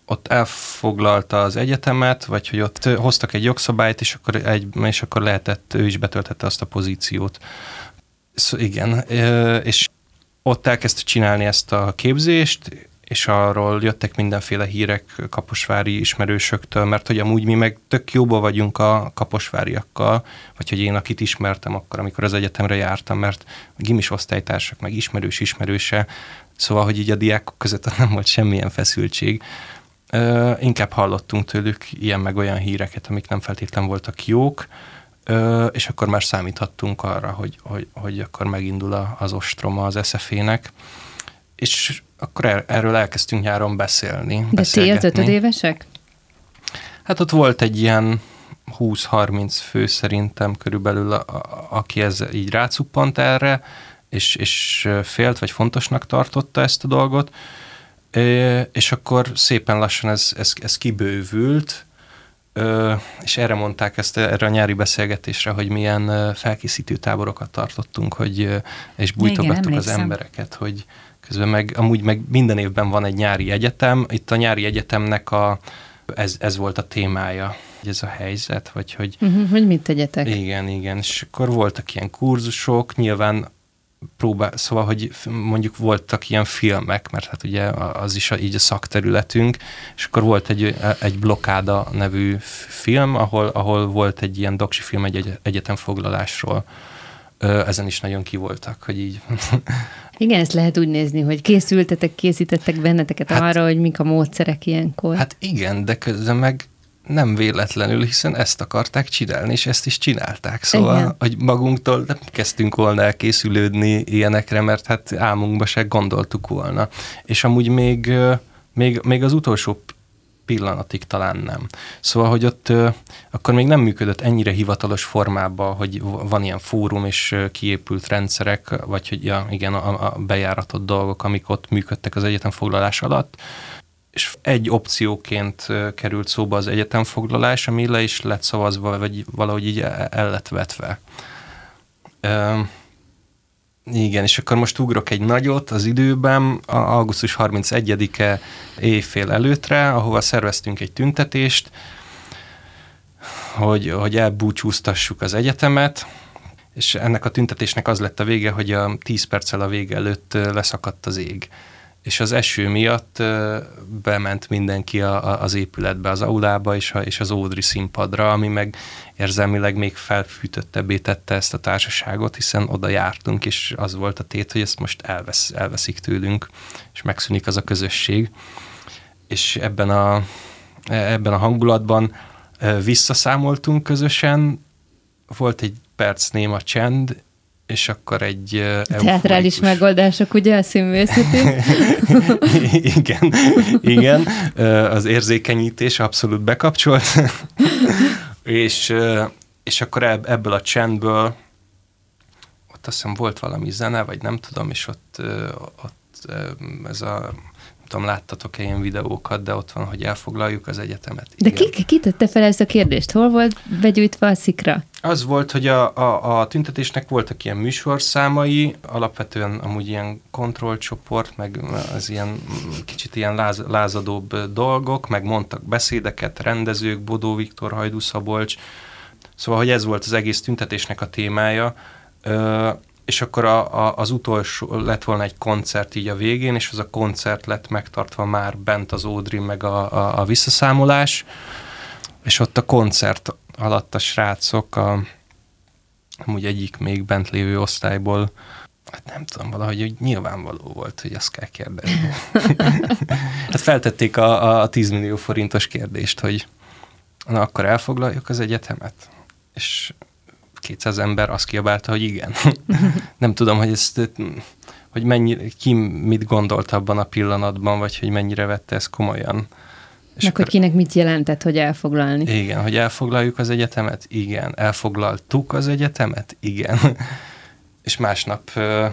ott elfoglalta az egyetemet, vagy hogy ott hoztak egy jogszabályt, és akkor, egy, és akkor lehetett, ő is betöltette azt a pozíciót. Szóval igen, és ott elkezdte csinálni ezt a képzést, és arról jöttek mindenféle hírek kaposvári ismerősöktől, mert hogy amúgy mi meg tök jóba vagyunk a kaposváriakkal, vagy hogy én akit ismertem akkor, amikor az egyetemre jártam, mert gimis osztálytársak, meg ismerős ismerőse, szóval, hogy így a diákok között [LAUGHS] nem volt semmilyen feszültség. Ö, inkább hallottunk tőlük ilyen meg olyan híreket, amik nem feltétlenül voltak jók, ö, és akkor már számíthattunk arra, hogy, hogy, hogy akkor megindul az ostroma az SZF-ének, és akkor er, erről elkezdtünk nyáron beszélni. De ti az ötödévesek? Hát ott volt egy ilyen 20-30 fő szerintem körülbelül, a, a, aki ez így rácuppant erre, és, és félt, vagy fontosnak tartotta ezt a dolgot, és akkor szépen lassan ez, ez, ez kibővült, és erre mondták ezt erre a nyári beszélgetésre, hogy milyen felkészítő táborokat tartottunk, hogy, és bújtogattuk Igen, az embereket, hogy, Közben meg amúgy meg minden évben van egy nyári egyetem. Itt a nyári egyetemnek a, ez, ez volt a témája, hogy ez a helyzet, vagy hogy... Uh-huh, hogy mit tegyetek? Igen, igen. És akkor voltak ilyen kurzusok, nyilván próbál, szóval, hogy mondjuk voltak ilyen filmek, mert hát ugye az is a, így a szakterületünk, és akkor volt egy, egy Blokáda nevű film, ahol, ahol volt egy ilyen doksi film egy egyetemfoglalásról. Ezen is nagyon kivoltak, hogy így [LAUGHS] Igen, ezt lehet úgy nézni, hogy készültetek, készítettek benneteket hát, arra, hogy mik a módszerek ilyenkor. Hát igen, de közben meg nem véletlenül, hiszen ezt akarták csinálni, és ezt is csinálták. Szóval, Igen. hogy magunktól nem kezdtünk volna elkészülődni ilyenekre, mert hát álmunkba se gondoltuk volna. És amúgy még, még, még az utolsó pillanatig talán nem. Szóval, hogy ott ö, akkor még nem működött ennyire hivatalos formában, hogy van ilyen fórum és kiépült rendszerek, vagy hogy ja, igen, a, a bejáratott dolgok, amik ott működtek az egyetemfoglalás alatt, és egy opcióként került szóba az egyetemfoglalás, ami le is lett szavazva, vagy valahogy így el lett vetve. Ö, igen, és akkor most ugrok egy nagyot az időben, a augusztus 31-e éjfél előttre, ahova szerveztünk egy tüntetést, hogy, hogy elbúcsúztassuk az egyetemet, és ennek a tüntetésnek az lett a vége, hogy a 10 perccel a vége előtt leszakadt az ég és az eső miatt bement mindenki a, a, az épületbe, az aulába és, a, és az Ódri színpadra, ami meg érzelmileg még felfűtöttebbé tette ezt a társaságot, hiszen oda jártunk, és az volt a tét, hogy ezt most elvesz, elveszik tőlünk, és megszűnik az a közösség. És ebben a, ebben a hangulatban visszaszámoltunk közösen, volt egy perc néma csend, és akkor egy euforikus... Teatrális megoldások, ugye a színvészeti? [LAUGHS] igen, igen, az érzékenyítés abszolút bekapcsolt, [LAUGHS] és, és akkor ebből a csendből ott azt hiszem volt valami zene, vagy nem tudom, és ott, ott ez a tudom, láttatok-e ilyen videókat, de ott van, hogy elfoglaljuk az egyetemet. De ki, ki tette fel ezt a kérdést? Hol volt begyűjtve a szikra? Az volt, hogy a, a, a tüntetésnek voltak ilyen műsorszámai, alapvetően amúgy ilyen kontrollcsoport, meg az ilyen kicsit ilyen láz, lázadóbb dolgok, meg mondtak beszédeket, rendezők, Bodó Viktor, Hajdú Szabolcs, szóval, hogy ez volt az egész tüntetésnek a témája, és akkor a, a, az utolsó lett volna egy koncert így a végén, és az a koncert lett megtartva már bent az Ódri, meg a, a, a visszaszámolás, és ott a koncert alatt a srácok, a, amúgy egyik még bent lévő osztályból, hát nem tudom, valahogy hogy nyilvánvaló volt, hogy azt kell kérdezni. [LAUGHS] hát feltették a, a, a 10 millió forintos kérdést, hogy na akkor elfoglaljuk az egyetemet? És 200 ember azt kiabálta, hogy igen. [LAUGHS] nem tudom, hogy ezt hogy mennyi, ki mit gondolt abban a pillanatban, vagy hogy mennyire vette ezt komolyan. És Meg akkor, hogy kinek mit jelentett, hogy elfoglalni. Igen, hogy elfoglaljuk az egyetemet? Igen. Elfoglaltuk az egyetemet? Igen. [LAUGHS] és másnap ö,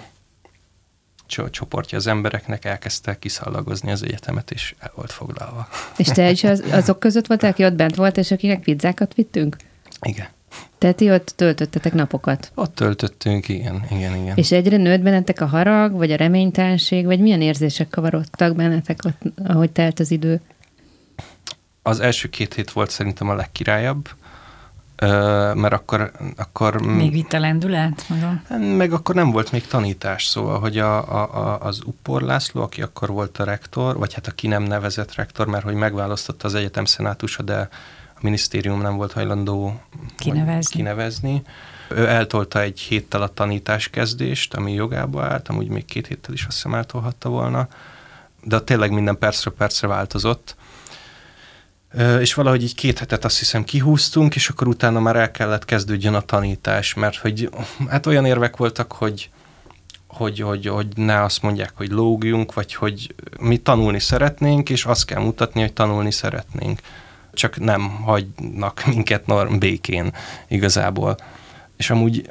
csoportja az embereknek elkezdte kiszallagozni az egyetemet, és el volt foglalva. És te is [LAUGHS] az, azok között voltál, aki ott bent volt, és akinek pizzákat vittünk? Igen. Tehát ti ott töltöttetek napokat? Ott töltöttünk, igen, igen, igen. És egyre nőtt bennetek a harag, vagy a reménytelenség, vagy milyen érzések kavarodtak bennetek ott, ahogy telt az idő? Az első két hét volt szerintem a legkirályabb. mert akkor... akkor még vitt a lendület? Maga? Meg akkor nem volt még tanítás, szóval, hogy a, a, az Uppor László, aki akkor volt a rektor, vagy hát aki nem nevezett rektor, mert hogy megválasztotta az egyetem szenátusa, de a minisztérium nem volt hajlandó kinevezni. kinevezni. Ő eltolta egy héttel a tanítás kezdést, ami jogába állt, amúgy még két héttel is azt hiszem eltolhatta volna, de tényleg minden percről percre változott és valahogy így két hetet azt hiszem kihúztunk, és akkor utána már el kellett kezdődjön a tanítás, mert hogy hát olyan érvek voltak, hogy, hogy, hogy, hogy ne azt mondják, hogy lógjunk, vagy hogy mi tanulni szeretnénk, és azt kell mutatni, hogy tanulni szeretnénk. Csak nem hagynak minket norm békén igazából. És amúgy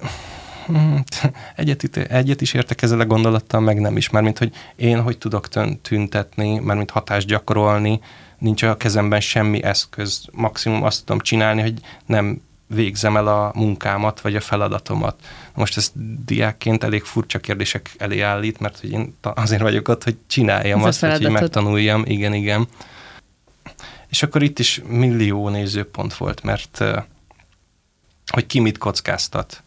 egyet, egyet is értek ezzel a gondolattal, meg nem is, mármint, hogy én hogy tudok tüntetni, mármint hatást gyakorolni, nincs a kezemben semmi eszköz, maximum azt tudom csinálni, hogy nem végzem el a munkámat, vagy a feladatomat. Most ez diákként elég furcsa kérdések elé állít, mert hogy én azért vagyok ott, hogy csináljam ez azt, hogy megtanuljam. Igen, igen. És akkor itt is millió nézőpont volt, mert hogy ki mit kockáztat.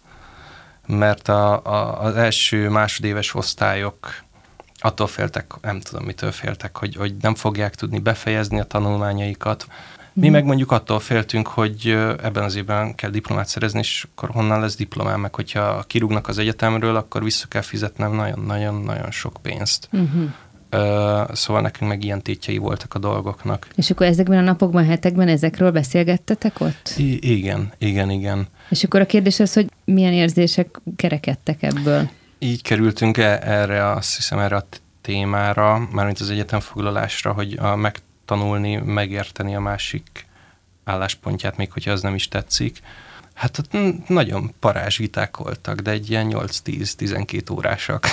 Mert a, a, az első másodéves osztályok attól féltek, nem tudom mitől féltek, hogy, hogy nem fogják tudni befejezni a tanulmányaikat. Mi mm. meg mondjuk attól féltünk, hogy ebben az évben kell diplomát szerezni, és akkor honnan lesz diplomám, meg hogyha kirúgnak az egyetemről, akkor vissza kell fizetnem nagyon-nagyon-nagyon sok pénzt. Mm-hmm. Szóval nekünk meg ilyen tétjei voltak a dolgoknak. És akkor ezekben a napokban, hetekben ezekről beszélgettetek ott? I- igen, igen, igen. És akkor a kérdés az, hogy milyen érzések kerekedtek ebből? így kerültünk -e erre, azt hiszem erre a témára, mármint az egyetemfoglalásra, hogy a megtanulni, megérteni a másik álláspontját, még hogyha az nem is tetszik. Hát ott nagyon parázs viták voltak, de egy ilyen 8-10-12 órásak.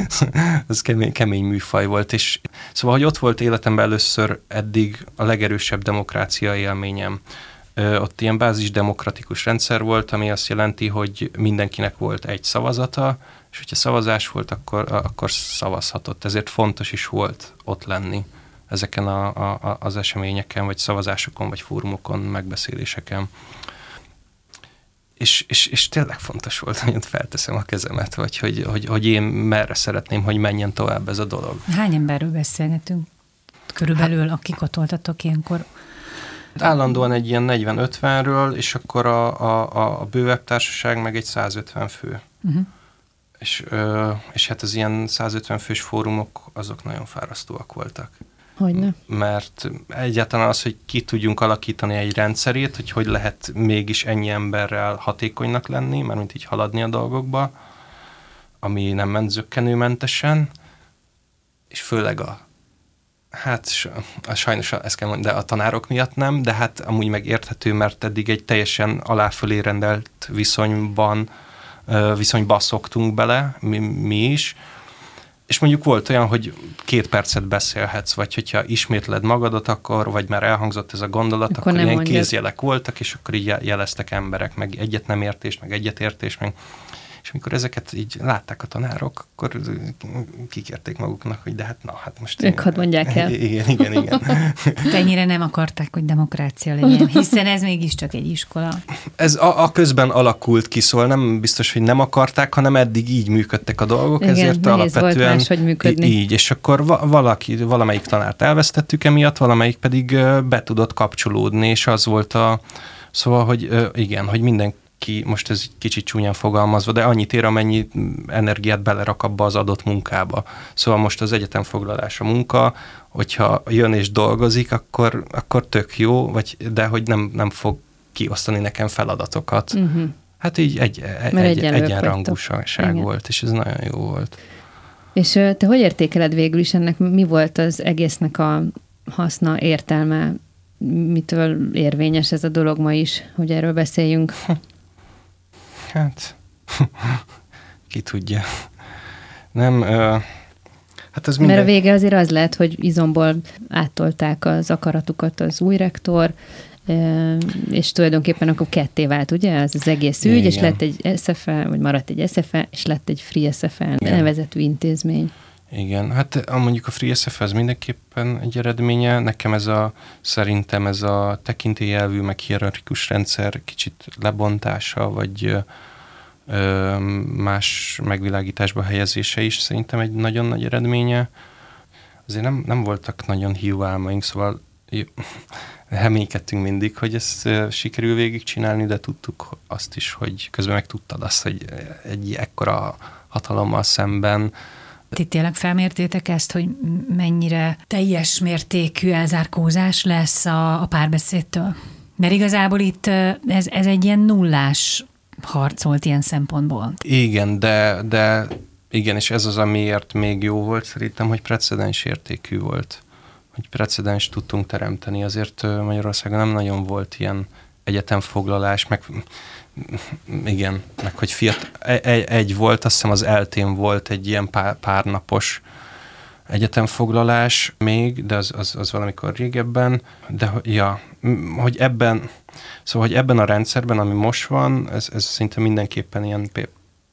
[LAUGHS] az kemény, kemény műfaj volt, és szóval, hogy ott volt életemben először eddig a legerősebb demokrácia élményem. Ott ilyen bázis demokratikus rendszer volt, ami azt jelenti, hogy mindenkinek volt egy szavazata, és hogyha szavazás volt, akkor, akkor szavazhatott. Ezért fontos is volt ott lenni ezeken a, a, az eseményeken, vagy szavazásokon, vagy fórumokon, megbeszéléseken. És, és, és tényleg fontos volt, hogy felteszem a kezemet, vagy hogy, hogy, hogy én merre szeretném, hogy menjen tovább ez a dolog. Hány emberről beszélgetünk? Körülbelül, hát, akik ott voltatok ilyenkor? Állandóan egy ilyen 40-50-ről, és akkor a, a, a bővebb társaság meg egy 150 fő. Uh-huh és, és hát az ilyen 150 fős fórumok, azok nagyon fárasztóak voltak. Hogyne? Mert egyáltalán az, hogy ki tudjunk alakítani egy rendszerét, hogy hogy lehet mégis ennyi emberrel hatékonynak lenni, mert mint így haladni a dolgokba, ami nem ment zöggenőmentesen, és főleg a Hát sajnos ezt kell mondani, de a tanárok miatt nem, de hát amúgy megérthető, mert eddig egy teljesen aláfölé rendelt viszonyban viszonyba szoktunk bele, mi, mi is, és mondjuk volt olyan, hogy két percet beszélhetsz, vagy hogyha ismétled magadat, akkor, vagy már elhangzott ez a gondolat, akkor, akkor ilyen mondjad. kézjelek voltak, és akkor így jeleztek emberek, meg egyet nem értés, meg egyetértés, meg és amikor ezeket így látták a tanárok, akkor kikérték maguknak, hogy de hát na, hát most... Ők hadd mondják el. [LAUGHS] Igen, igen, igen. [LAUGHS] Ennyire nem akarták, hogy demokrácia legyen, hiszen ez mégiscsak egy iskola. Ez a, a közben alakult ki, szóval nem biztos, hogy nem akarták, hanem eddig így működtek a dolgok, igen, ezért alapvetően volt hogy működni. Így, és akkor valaki, valamelyik tanárt elvesztettük emiatt, valamelyik pedig be tudott kapcsolódni, és az volt a Szóval, hogy igen, hogy minden ki, most ez egy kicsit csúnyán fogalmazva, de annyit ér, amennyi energiát belerak abba az adott munkába. Szóval most az egyetem foglalás a munka, hogyha jön és dolgozik, akkor, akkor tök jó, vagy, de hogy nem, nem fog kiosztani nekem feladatokat. Uh-huh. Hát így egy, egy, egy egyenrangúság volt, és ez nagyon jó volt. És te hogy értékeled végül is ennek, mi volt az egésznek a haszna, értelme, mitől érvényes ez a dolog ma is, hogy erről beszéljünk? [LAUGHS] Hát, [LAUGHS] ki tudja. Nem, uh, hát ez minden... Mert a vége azért az lehet, hogy izomból áttolták az akaratukat az új rektor, és tulajdonképpen akkor ketté vált, ugye, ez az egész ügy, Igen. és lett egy SFL, vagy maradt egy SFL, és lett egy Free SFL nevezetű intézmény. Igen, hát mondjuk a FreeSF ez mindenképpen egy eredménye. Nekem ez a, szerintem ez a tekintélyelvű, meg hierarchikus rendszer kicsit lebontása, vagy ö, más megvilágításba helyezése is szerintem egy nagyon nagy eredménye. Azért nem, nem voltak nagyon hiú álmaink, szóval [LAUGHS] reménykedtünk mindig, hogy ezt sikerül végigcsinálni, de tudtuk azt is, hogy közben meg tudtad azt, hogy egy ekkora hatalommal szemben ti tényleg felmértétek ezt, hogy mennyire teljes mértékű elzárkózás lesz a, a párbeszédtől? Mert igazából itt ez, ez egy ilyen nullás harc volt ilyen szempontból. Igen, de, de igen, és ez az, amiért még jó volt szerintem, hogy precedens értékű volt. Hogy precedens tudtunk teremteni. Azért Magyarországon nem nagyon volt ilyen egyetemfoglalás, meg igen, meg hogy fiat, egy, egy volt, azt hiszem az eltén volt egy ilyen pár, párnapos egyetemfoglalás még, de az, az, az valamikor régebben, de ja, hogy ebben, szóval, hogy ebben a rendszerben, ami most van, ez, ez szinte mindenképpen ilyen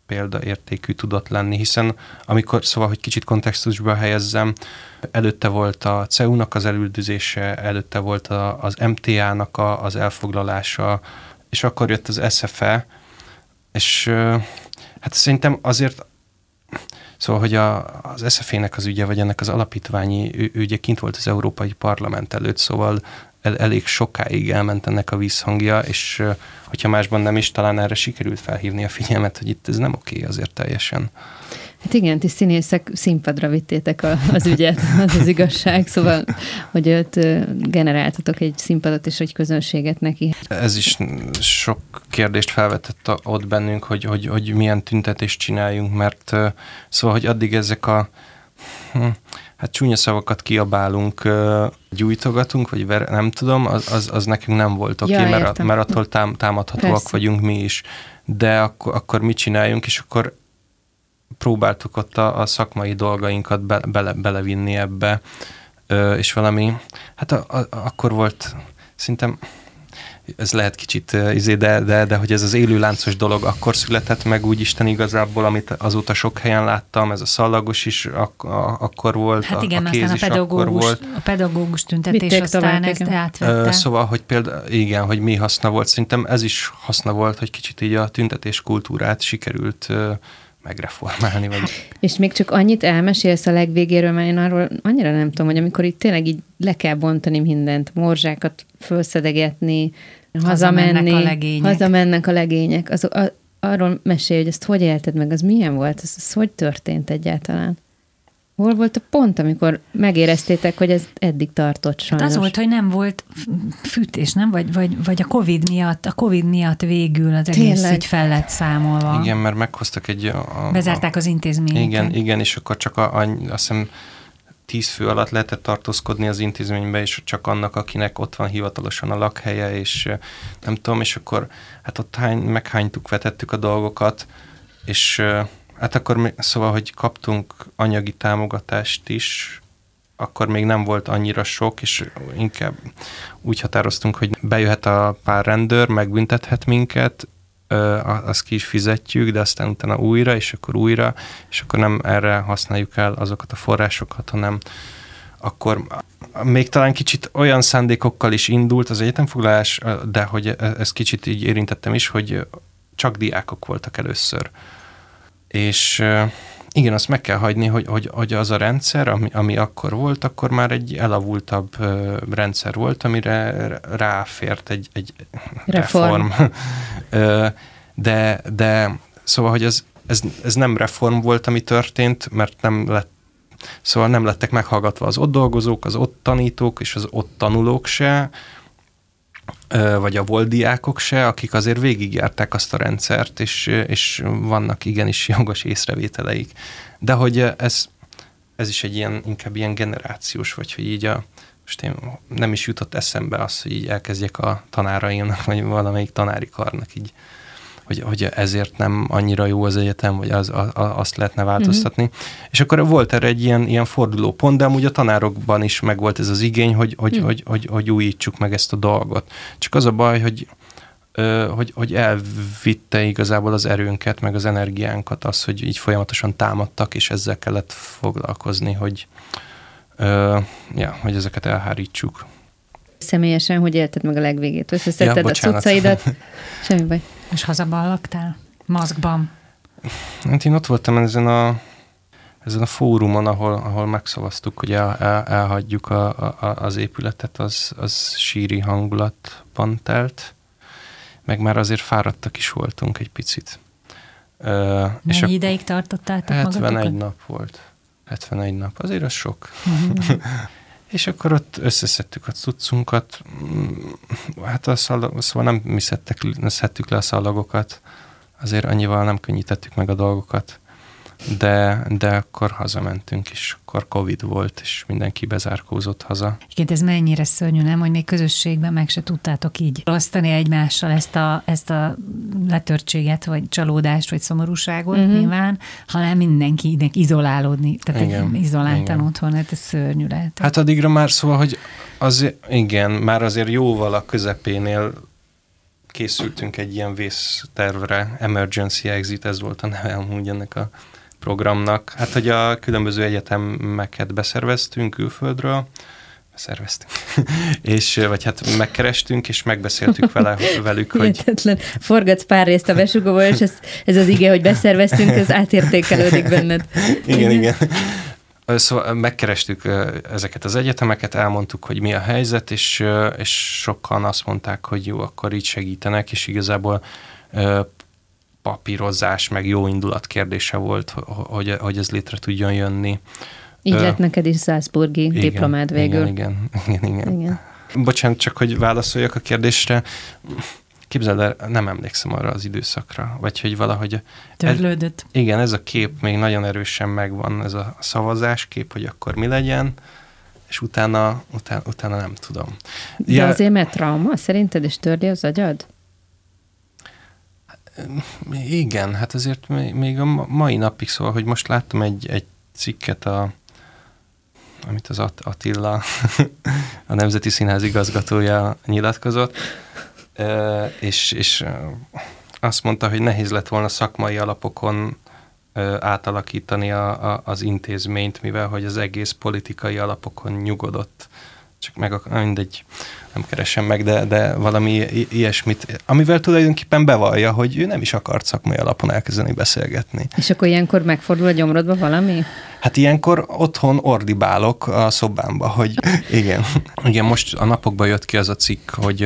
példaértékű tudott lenni, hiszen amikor, szóval, hogy kicsit kontextusba helyezzem, előtte volt a CEU-nak az elüldözése, előtte volt a, az MTA-nak a, az elfoglalása, és akkor jött az SFE, és hát szerintem azért Szóval, hogy a, az SFE-nek az ügye, vagy ennek az alapítványi ügye kint volt az Európai Parlament előtt, szóval el, elég sokáig elment ennek a vízhangja, és hogyha másban nem is, talán erre sikerült felhívni a figyelmet, hogy itt ez nem oké azért teljesen. Hát igen, ti színészek színpadra vittétek a, az ügyet, az az igazság, szóval, hogy ott generáltatok egy színpadot és egy közönséget neki. Ez is sok kérdést felvetett ott bennünk, hogy, hogy, hogy milyen tüntetést csináljunk, mert szóval, hogy addig ezek a hm, hát csúnya szavakat kiabálunk, gyújtogatunk, vagy ver, nem tudom, az, az, az nekünk nem volt oké, okay, ja, mert, mert attól tám, támadhatóak Persze. vagyunk mi is. De akkor, akkor mit csináljunk, és akkor próbáltuk ott a, a szakmai dolgainkat be, bele, belevinni ebbe, ö, és valami, hát a, a, akkor volt, szerintem ez lehet kicsit izé, de, de, de hogy ez az élőláncos dolog akkor született meg úgy Isten igazából, amit azóta sok helyen láttam, ez a szallagos is ak- a, akkor volt, hát igen, a, a kéz aztán a pedagógus, volt. a pedagógus tüntetés Vitték aztán ezt átvette. Szóval, hogy például, igen, hogy mi haszna volt, szerintem ez is haszna volt, hogy kicsit így a tüntetés kultúrát sikerült megreformálni. Vagy... És még csak annyit elmesélsz a legvégéről, mert én arról annyira nem tudom, hogy amikor itt tényleg így le kell bontani mindent, morzsákat felszedegetni, hazamenni, hazamennek a legények, hazamennek a legények az, a, arról mesélj, hogy ezt hogy élted meg, az milyen volt, ez, ez hogy történt egyáltalán? Hol volt a pont, amikor megéreztétek, hogy ez eddig tartott sajnos? Hát az volt, hogy nem volt fűtés, nem? Vagy, vagy, vagy a Covid miatt, a Covid miatt végül az egész Tényleg? ügy fel lett számolva. Igen, mert meghoztak egy... A, a, Bezárták az intézményeket. Igen, igen, és akkor csak a, a, azt hiszem tíz fő alatt lehetett tartózkodni az intézménybe, és csak annak, akinek ott van hivatalosan a lakhelye, és nem tudom, és akkor hát ott hány, meghánytuk, vetettük a dolgokat, és Hát akkor még, szóval, hogy kaptunk anyagi támogatást is, akkor még nem volt annyira sok, és inkább úgy határoztunk, hogy bejöhet a pár rendőr, megbüntethet minket, azt ki is fizetjük, de aztán utána újra, és akkor újra, és akkor nem erre használjuk el azokat a forrásokat, hanem akkor még talán kicsit olyan szándékokkal is indult az egyetemfoglalás, de hogy e-, ez kicsit így érintettem is, hogy csak diákok voltak először és igen, azt meg kell hagyni, hogy, hogy, hogy az a rendszer, ami, ami akkor volt, akkor már egy elavultabb rendszer volt, amire ráfért egy, egy reform. reform. [LAUGHS] de, de szóval, hogy ez, ez, ez nem reform volt, ami történt, mert nem lett Szóval nem lettek meghallgatva az ott dolgozók, az ott tanítók és az ott tanulók se, vagy a volt diákok se, akik azért végigjárták azt a rendszert, és, és vannak igenis [LAUGHS] jogos észrevételeik. De hogy ez, ez is egy ilyen, inkább ilyen generációs, vagy hogy így a, most én nem is jutott eszembe az, hogy így elkezdjek a tanáraimnak, vagy valamelyik tanári karnak így hogy, hogy ezért nem annyira jó az egyetem, vagy az, a, azt lehetne változtatni. Mm-hmm. És akkor volt erre egy ilyen, ilyen forduló pont, de amúgy a tanárokban is megvolt ez az igény, hogy, hogy, mm. hogy, hogy, hogy újítsuk meg ezt a dolgot. Csak az a baj, hogy hogy, hogy elvitte igazából az erőnket, meg az energiánkat, az, hogy így folyamatosan támadtak, és ezzel kellett foglalkozni, hogy, ja, hogy ezeket elhárítsuk. Személyesen, hogy élted meg a legvégét? Összeszedted ja, a cuccaidat? [LAUGHS] Semmi baj. És hazaban laktál? Maszkban? Hát én ott voltam ezen a, ezen a fórumon, ahol, ahol megszavaztuk, hogy el, el, elhagyjuk a, a, az épületet, az, az síri hangulatban telt, meg már azért fáradtak is voltunk egy picit. Uh, és Mennyi ideig tartottátok 71 magatokat? nap volt. 71 nap. Azért az sok. [LAUGHS] És akkor ott összeszedtük a cuccunkat. Mm, hát a szalag, szóval nem mi szedtek, szedtük le a szalagokat. Azért annyival nem könnyítettük meg a dolgokat de, de akkor hazamentünk, és akkor Covid volt, és mindenki bezárkózott haza. Igen, ez mennyire szörnyű, nem, hogy még közösségben meg se tudtátok így osztani egymással ezt a, ezt a letörtséget, vagy csalódást, vagy szomorúságot uh-huh. nyilván, hanem mindenkinek izolálódni, tehát igen, izoláltan igen. otthon, hát ez szörnyű lehet. Hát addigra már szóval, hogy az, igen, már azért jóval a közepénél készültünk egy ilyen vésztervre, Emergency Exit, ez volt a neve amúgy ennek a programnak. Hát, hogy a különböző egyetemeket beszerveztünk külföldről, szerveztünk. [LAUGHS] és, vagy hát megkerestünk, és megbeszéltük vele, [LAUGHS] velük, hogy... Hihetetlen. Forgatsz pár részt a besugóval, és ez, ez az ige, hogy beszerveztünk, ez átértékelődik benned. [LAUGHS] igen, igen. Szóval megkerestük ezeket az egyetemeket, elmondtuk, hogy mi a helyzet, és, és sokan azt mondták, hogy jó, akkor így segítenek, és igazából papírozás, meg jó indulat kérdése volt, hogy, hogy ez létre tudjon jönni. Így lett neked is Salzburgi igen, diplomád végül. Igen, igen, igen, igen. Bocsánat, csak hogy válaszoljak a kérdésre. Képzeld el, nem emlékszem arra az időszakra, vagy hogy valahogy... Törlődött. Ez, igen, ez a kép még nagyon erősen megvan, ez a szavazás kép, hogy akkor mi legyen, és utána, utána, utána nem tudom. De ja, azért mert trauma, szerinted is törli az agyad? Igen, hát azért még a mai napig szóval, hogy most láttam egy, egy cikket, a, amit az Attila, [LAUGHS] a Nemzeti Színház igazgatója nyilatkozott, és, és azt mondta, hogy nehéz lett volna szakmai alapokon átalakítani a, a, az intézményt, mivel hogy az egész politikai alapokon nyugodott. Csak meg a, mindegy, nem keresem meg, de, de valami ilyesmit, amivel tulajdonképpen bevallja, hogy ő nem is akart szakmai alapon elkezdeni beszélgetni. És akkor ilyenkor megfordul a gyomrodba valami? Hát ilyenkor otthon ordibálok a szobámba, hogy [LAUGHS] igen. Igen, most a napokban jött ki az a cikk, hogy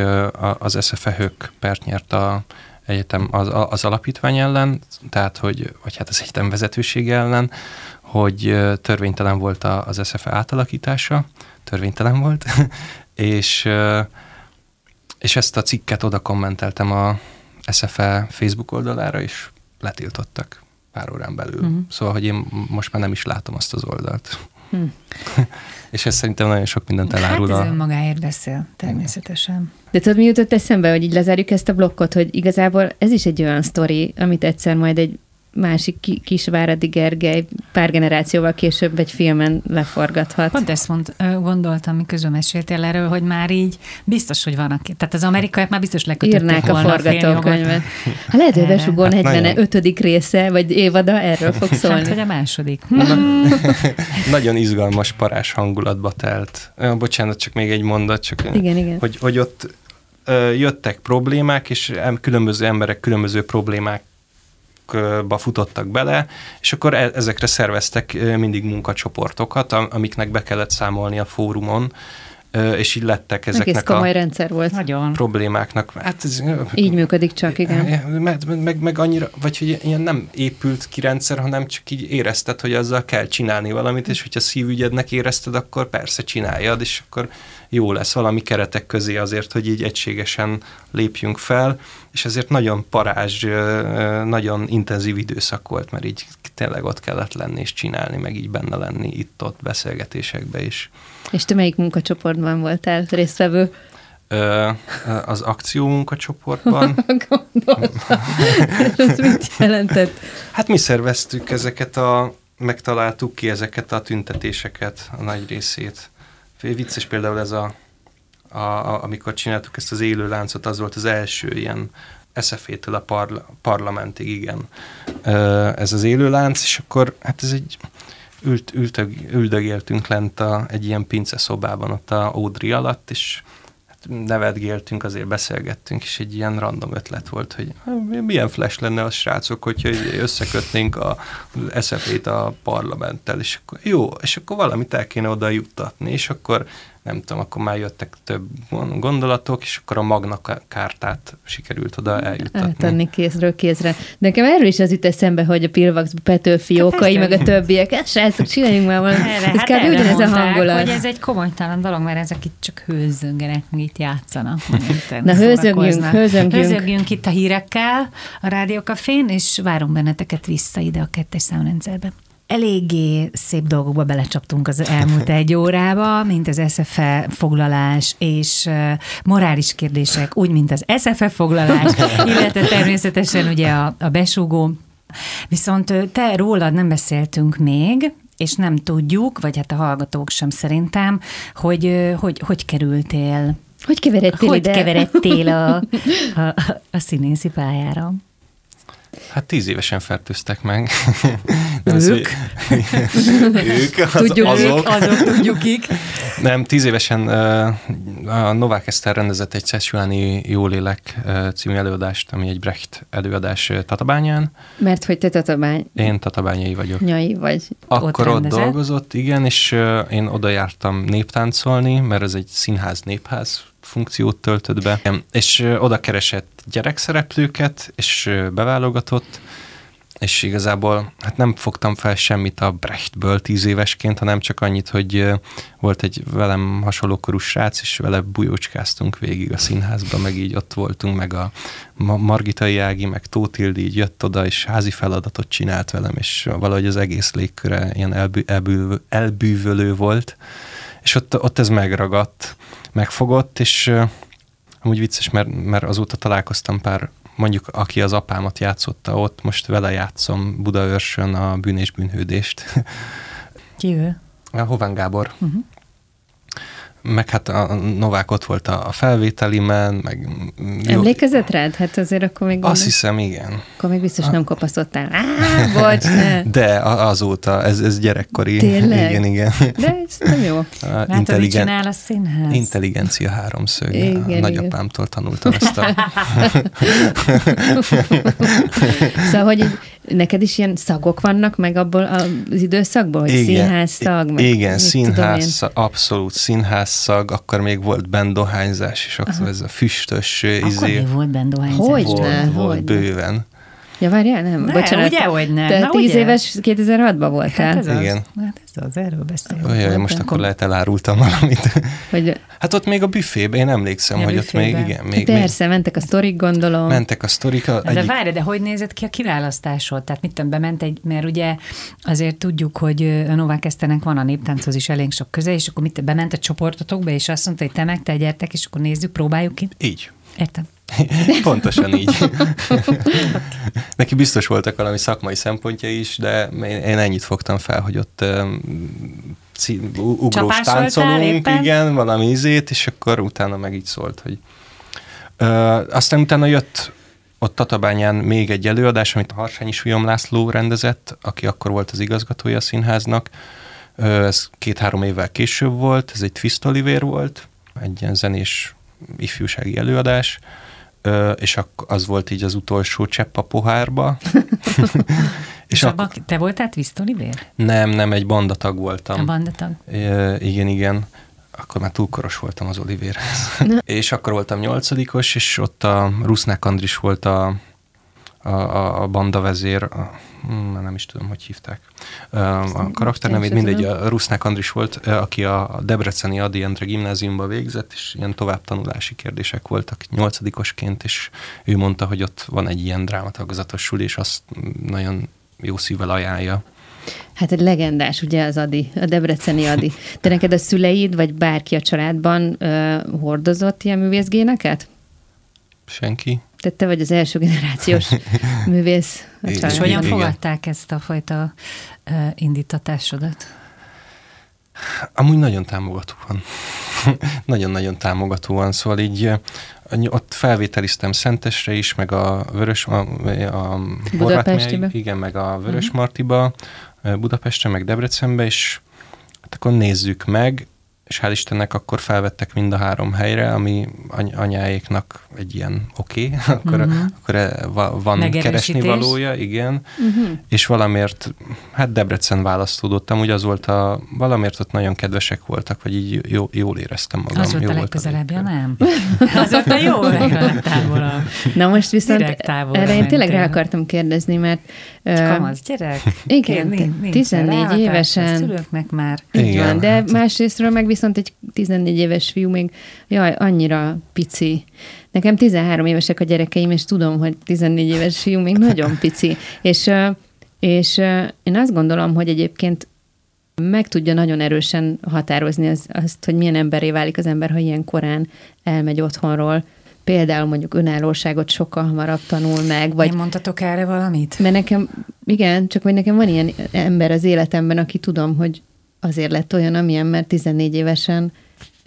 az SFE Hők pert nyert a egyetem az, az alapítvány ellen, tehát hogy, vagy hát az egyetem vezetőség ellen, hogy törvénytelen volt az SFE átalakítása, törvénytelen volt, [LAUGHS] és, és ezt a cikket oda kommenteltem a SFE Facebook oldalára, és letiltottak pár órán belül. Uh-huh. Szóval, hogy én most már nem is látom azt az oldalt. Hmm. [LAUGHS] és ez szerintem nagyon sok mindent elárul. Hát ez a... önmagáért beszél, természetesen. De tudod, mi jutott eszembe, hogy így lezárjuk ezt a blokkot, hogy igazából ez is egy olyan sztori, amit egyszer majd egy másik Kisváradi Gergely pár generációval később egy filmen leforgathat. Pont ezt mond, gondoltam, miközben meséltél erről, hogy már így biztos, hogy van, aki, tehát az amerikaiak már biztos lekötötték Írnák volna a forgatókönyvet. Hát lehet, hogy besugol 45. része, vagy évada erről fog hát, szólni. Hát, vagy a második. [LAUGHS] Nagyon izgalmas parás hangulatba telt. Bocsánat, csak még egy mondat, csak igen, igen. Hogy, hogy ott jöttek problémák, és különböző emberek különböző problémák ba futottak bele, és akkor e- ezekre szerveztek mindig munkacsoportokat, amiknek be kellett számolni a fórumon, és így lettek ezeknek Egész komoly a rendszer volt. Nagyon. problémáknak. Hát ez, így működik csak, igen. Meg, meg, meg annyira, vagy hogy ilyen nem épült ki rendszer, hanem csak így érezted, hogy azzal kell csinálni valamit, és hogyha szívügyednek érezted, akkor persze csináljad, és akkor jó lesz valami keretek közé azért, hogy így egységesen lépjünk fel, és ezért nagyon parázs, nagyon intenzív időszak volt, mert így tényleg ott kellett lenni és csinálni, meg így benne lenni itt-ott beszélgetésekbe is. És te melyik munkacsoportban voltál résztvevő? Ö, az akció munkacsoportban. [LAUGHS] Gondoltam. Ez mit jelentett? Hát mi szerveztük ezeket a, megtaláltuk ki ezeket a tüntetéseket, a nagy részét. Vicces például ez a a, a, amikor csináltuk ezt az élő láncot, az volt az első ilyen SZF-től a parla, parlamentig, igen. Ez az élő lánc, és akkor hát ez egy ült, ültök, üldögéltünk lent a, egy ilyen pince szobában ott a Audrey alatt, és nevetgéltünk, azért beszélgettünk, és egy ilyen random ötlet volt, hogy milyen flash lenne a srácok, hogyha összekötnénk a SZF-t a parlamenttel, és akkor jó, és akkor valamit el kéne oda juttatni, és akkor nem tudom, akkor már jöttek több gondolatok, és akkor a Magna kártát sikerült oda eljuttatni. Eltenni kézről kézre. De nekem erről is az jut eszembe, hogy a Pilvax Petőfi okai, hát meg a többiek, ezt srácok, csináljunk már valamit. Ez hát kb. ugyanez a hangulat. hogy ez egy komolytalan dolog, mert ezek itt csak hőzöngenek, meg itt játszanak. [LAUGHS] Na hőzögjünk, hőzögjünk. Hőzögjünk itt a hírekkel a Rádiókafén, és várunk benneteket vissza ide a kettes számrendszerbe eléggé szép dolgokba belecsaptunk az elmúlt egy órába, mint az SFE foglalás és morális kérdések, úgy, mint az SFE foglalás, [LAUGHS] illetve természetesen ugye a, a besúgó. Viszont te rólad nem beszéltünk még, és nem tudjuk, vagy hát a hallgatók sem szerintem, hogy hogy, hogy kerültél hogy keveredtél hogy ide? keveredtél a, [LAUGHS] a, a színészi pályára? Hát tíz évesen fertőztek meg. [LAUGHS] ők? [LAUGHS] ők, [LAUGHS] az, tudjuk azok. Ők, azok tudjuk ik. Nem, tíz évesen a Novák Eszter rendezett egy Szessuáni Jólélek című előadást, ami egy Brecht előadás Tatabányán. Mert hogy te Tatabány... Én Tatabányai vagyok. Nyai vagy. Akkor ott, ott dolgozott, igen, és én oda jártam néptáncolni, mert ez egy színház, népház funkciót töltött be, és oda keresett gyerekszereplőket, és beválogatott, és igazából hát nem fogtam fel semmit a Brechtből tíz évesként, hanem csak annyit, hogy volt egy velem hasonló korú srác, és vele bujócskáztunk végig a színházba, meg így ott voltunk, meg a Margitai Ági, meg Tótildi így jött oda, és házi feladatot csinált velem, és valahogy az egész légköre ilyen elbű, elbű, elbűvölő volt, és ott, ott ez megragadt, megfogott, és uh, amúgy vicces, mert, mert azóta találkoztam pár, mondjuk aki az apámat játszotta ott, most vele játszom Budaörsön a bűn és bűnhődést. Ki ő? A Hován Gábor. Uh-huh meg hát a Novák ott volt a felvételimen, meg... Emlékezett rád? Hát azért akkor még... Azt hiszem, igen. Akkor még biztos a... nem kopasztottál. Á, [LAUGHS] bocs, ne. De azóta, ez, ez gyerekkori. Tényleg? Igen, igen. De ez nem jó. [LAUGHS] Látod, Intelligen... csinál a színház? Intelligencia háromszög. Igen, a nagyapámtól tanultam ezt a... [LAUGHS] szóval, hogy így Neked is ilyen szagok vannak meg abból az időszakból, hogy igen, színház szag? Meg igen, színház szag, abszolút színház szag, akkor még volt bendohányzás, és akkor Aha. ez a füstös akkor izé. Akkor még volt bendohányzás? Hogy volt, ne, volt hogy bőven. Ja, várjál, nem? Ne, Bocsánat. ugye, hogy nem. Te Na, tíz ugye? éves 2006-ban voltál. Hát ez az. Igen. Hát ez az, erről beszélünk. Olyan, most akkor lehet elárultam valamit. [LAUGHS] Hogy... Hát ott még a büfében, én emlékszem, ja, hogy ott még, igen. Még, Persze, még... mentek a sztorik, gondolom. Mentek a sztorik. De egyik... várj, de hogy nézett ki a kiválasztásod? Tehát mit tudom, bement egy, mert ugye azért tudjuk, hogy a Novák Eszternek van a néptánchoz is elég sok köze, és akkor mit bement a csoportotokba, és azt mondta, hogy te meg, te gyertek, és akkor nézzük, próbáljuk ki. Így. Értem. [LAUGHS] Pontosan így. [LAUGHS] Neki biztos voltak valami szakmai szempontja is, de én ennyit fogtam fel, hogy ott ugrós táncolunk, igen, valami izét, és akkor utána meg így szólt, hogy uh, aztán utána jött ott Tatabányán még egy előadás, amit a Harsányi Súlyom László rendezett, aki akkor volt az igazgatója a színháznak. Ez két-három évvel később volt, ez egy Twist Oliver volt, egy ilyen zenés ifjúsági előadás, és az volt így az utolsó csepp a pohárba. [LAUGHS] és, és ak- te voltál Twist Oliver? Nem, nem, egy bandatag voltam. A bandatag? igen, igen. Akkor már túlkoros voltam az Oliverhez. [LAUGHS] és akkor voltam nyolcadikos, és ott a Rusznák Andris volt a, a, a, a banda vezér, a, hmm, nem is tudom, hogy hívták. A karakter nevét mindegy, a Rusznák Andris volt, aki a Debreceni Adi Endre gimnáziumba végzett, és ilyen továbbtanulási kérdések voltak nyolcadikosként, és ő mondta, hogy ott van egy ilyen drámatagozatos suli, és azt nagyon jó szívvel ajánlja. Hát egy legendás, ugye az Adi, a debreceni Adi. [LAUGHS] De neked a szüleid, vagy bárki a családban uh, hordozott ilyen művészgéneket? Senki. Tehát te vagy az első generációs [LAUGHS] művész. És hogyan fogadták ezt a fajta indítatásodat? Amúgy nagyon támogatóan. [LAUGHS] nagyon-nagyon támogatóan, szóval így ott felvételiztem Szentesre is, meg a Vörös, a, a Budapestibe. igen, meg a Vörös uh-huh. Martiba, Budapestre, meg Debrecenbe, és hát akkor nézzük meg, és hál' Istennek akkor felvettek mind a három helyre, ami any- anyáéknak egy ilyen oké, okay, [LAUGHS] akkor, uh-huh. akkor e, van keresni valója, igen, uh-huh. és valamiért, hát Debrecen választódott, amúgy az volt a, valamiért ott nagyon kedvesek voltak, vagy így jó, jól éreztem magam. Az volt jó a legközelebb, ja nem? [LAUGHS] az volt a jó legtávolabb. Na most viszont erre én tényleg rá akartam kérdezni, mert Kamasz gyerek. Igen, nincs, 14 évesen. A szülőknek már. Igen. van, de másrésztről meg viszont egy 14 éves fiú még, jaj, annyira pici. Nekem 13 évesek a gyerekeim, és tudom, hogy 14 éves fiú még nagyon pici. És, és én azt gondolom, hogy egyébként meg tudja nagyon erősen határozni az, azt, hogy milyen emberé válik az ember, ha ilyen korán elmegy otthonról, például mondjuk önállóságot sokkal hamarabb tanul meg. Vagy, Én mondtatok erre valamit? Mert nekem, igen, csak hogy nekem van ilyen ember az életemben, aki tudom, hogy azért lett olyan, amilyen, mert 14 évesen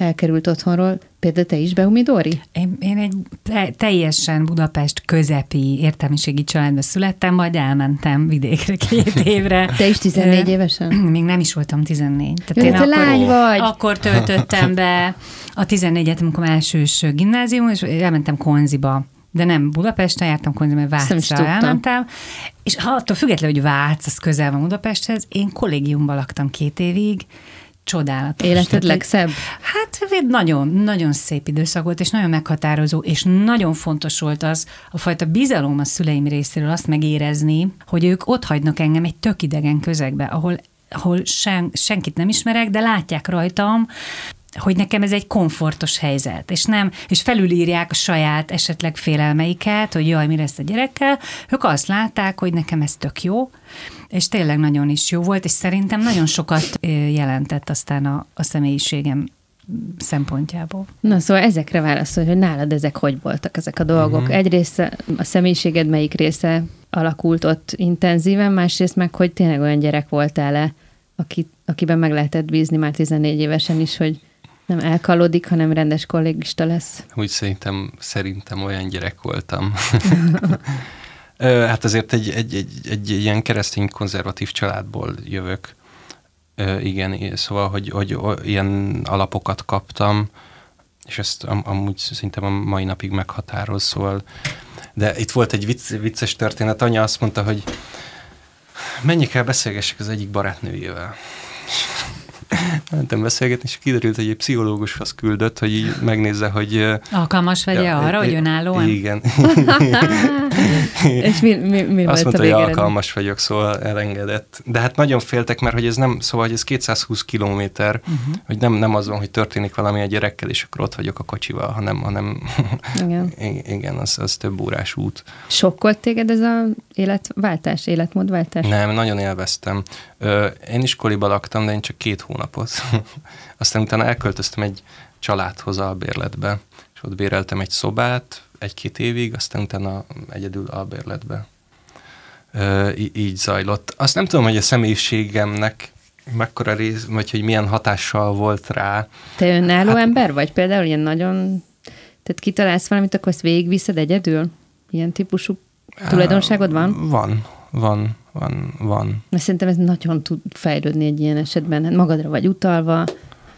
elkerült otthonról. Például te is, Behumi Dóri? Én, én egy te, teljesen Budapest közepi értelmiségi családba születtem, majd elmentem vidékre két [LAUGHS] évre. Te is 14 évesen? [CLEARS THROAT] Még nem is voltam 14. Tehát Jó, én te akkor, lány vagy. Akkor töltöttem be a 14-et, amikor elsős gimnázium, és elmentem Konziba de nem Budapesten jártam, mert Vácra elmentem, és ha attól függetlenül, hogy Vác, az közel van Budapesthez, én kollégiumban laktam két évig, csodálatos. Életed legszebb? Hát nagyon, nagyon szép időszak volt, és nagyon meghatározó, és nagyon fontos volt az a fajta bizalom a szüleim részéről azt megérezni, hogy ők ott hagynak engem egy tök idegen közegbe, ahol ahol sen, senkit nem ismerek, de látják rajtam, hogy nekem ez egy komfortos helyzet, és nem, és felülírják a saját esetleg félelmeiket, hogy jaj, mi lesz a gyerekkel, ők azt látták, hogy nekem ez tök jó, és tényleg nagyon is jó volt, és szerintem nagyon sokat jelentett aztán a, a személyiségem szempontjából. Na szóval ezekre válaszol, hogy nálad ezek hogy voltak ezek a dolgok. Uh-huh. Egyrészt a személyiséged melyik része alakult ott intenzíven, másrészt meg, hogy tényleg olyan gyerek voltál-e, aki, akiben meg lehetett bízni már 14 évesen is, hogy nem elkalodik, hanem rendes kollégista lesz. Úgy szerintem, szerintem olyan gyerek voltam. [LAUGHS] hát azért egy, egy, egy, egy ilyen keresztény konzervatív családból jövök. Igen, szóval, hogy, hogy ilyen alapokat kaptam, és ezt am, amúgy szerintem a mai napig meghatároz, szóval de itt volt egy vicc, vicces történet, anya azt mondta, hogy menjél kell beszélgessek az egyik barátnőjével mentem beszélgetni, és kiderült, hogy egy pszichológushoz küldött, hogy így megnézze, hogy... Alkalmas vegye ja, arra, hogy önállóan? Igen. [LAUGHS] és mi, mi, mi Azt mondta, hogy alkalmas vagyok, szóval elengedett. De hát nagyon féltek, mert hogy ez nem, szóval hogy ez 220 kilométer, uh-huh. hogy nem, nem az van, hogy történik valami a gyerekkel, és akkor ott vagyok a kocsival, hanem, hanem igen, [LAUGHS] igen az, az több órás út. Sokkolt téged ez az életváltás, életmódváltás? Nem, nagyon élveztem. Én iskoliba laktam, de én csak két hónapot. [LAUGHS] Aztán utána elköltöztem egy családhoz albérletbe, és ott béreltem egy szobát egy-két évig, aztán utána egyedül albérletbe. így zajlott. Azt nem tudom, hogy a személyiségemnek mekkora rész, vagy hogy milyen hatással volt rá. Te önálló hát, ember vagy? Például ilyen nagyon, tehát kitalálsz valamit, akkor azt végigviszed egyedül? Ilyen típusú tulajdonságod van? Van, van, van, van. Mert szerintem ez nagyon tud fejlődni egy ilyen esetben. Hát magadra vagy utalva.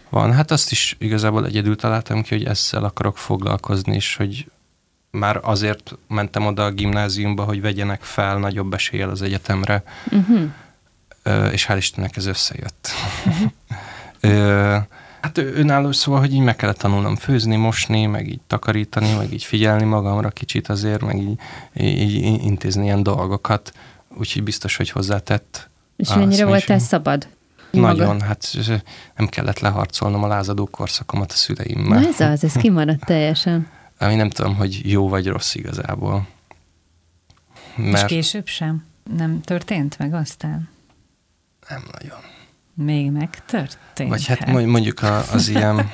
Van, hát azt is igazából egyedül találtam ki, hogy ezzel akarok foglalkozni, és hogy már azért mentem oda a gimnáziumba, hogy vegyenek fel nagyobb eséllyel az egyetemre, uh-huh. és hál' Istennek ez összejött. Uh-huh. Hát önálló szóval, hogy így meg kellett tanulnom főzni, mosni, meg így takarítani, meg így figyelni magamra kicsit azért, meg így, így intézni ilyen dolgokat úgyhogy biztos, hogy hozzátett. És mennyire voltál szabad? Nagyon, Maga? hát nem kellett leharcolnom a lázadó korszakomat a szüleimmel. Na ez az, ez kimaradt teljesen. Ami nem tudom, hogy jó vagy rossz igazából. Mert... És később sem? Nem történt meg aztán? Nem nagyon. Még megtörtént. Vagy hát mondjuk az ilyen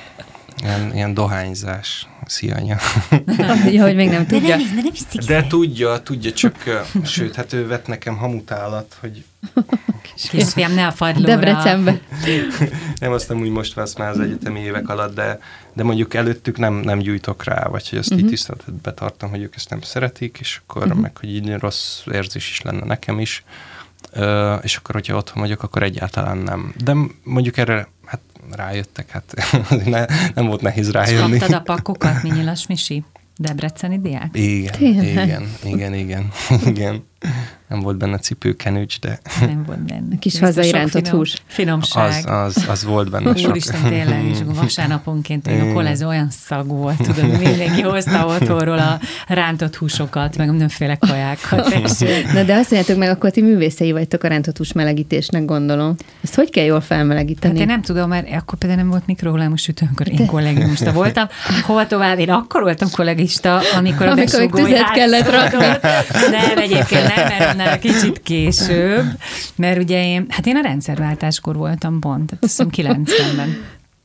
ilyen, ilyen dohányzás. Szia, anya. [LAUGHS] ja, hogy még nem tudja. De nem, de nem De tudja, tudja, csak, sőt, hát ő vett nekem hamutálat, hogy... Kisfiam, ne a padlóra. Debrecenbe. [LAUGHS] nem, azt nem úgy most vesz már az egyetemi évek alatt, de, de mondjuk előttük nem, nem gyújtok rá, vagy hogy azt uh-huh. így tiszteletet betartom, hogy ők ezt nem szeretik, és akkor uh-huh. meg, hogy így rossz érzés is lenne nekem is. És akkor, hogyha otthon vagyok, akkor egyáltalán nem. De mondjuk erre hát rájöttek, hát [LAUGHS] ne, nem volt nehéz rájönni. És kaptad a pakokat, Minyilas Misi? Debreceni diák? Igen, igen, igen, igen, [LAUGHS] igen. Nem volt benne cipőkenőcs, de... Nem volt benne. Kis hazairántott finom, hús. Finomság. Az, az, az volt benne sok. Úristen, tényleg, és vasárnaponként a kolezó olyan szag volt, tudod, mindenki hozta otthonról a rántott húsokat, meg mindenféle kajákat. [LAUGHS] Na de azt mondjátok meg, akkor ti művészei vagytok a rántott hús melegítésnek, gondolom. Ezt hogy kell jól felmelegíteni? Hát én nem tudom, mert akkor például nem volt mikrohullámos sütő, amikor én kollégista voltam. Hova tovább? Én akkor voltam kollégista, amikor a amikor tüzet kellett rakni. Nem, egyébként nem, mert annál kicsit később, mert ugye én, hát én a rendszerváltáskor voltam pont, tehát azt hiszem 90-ben.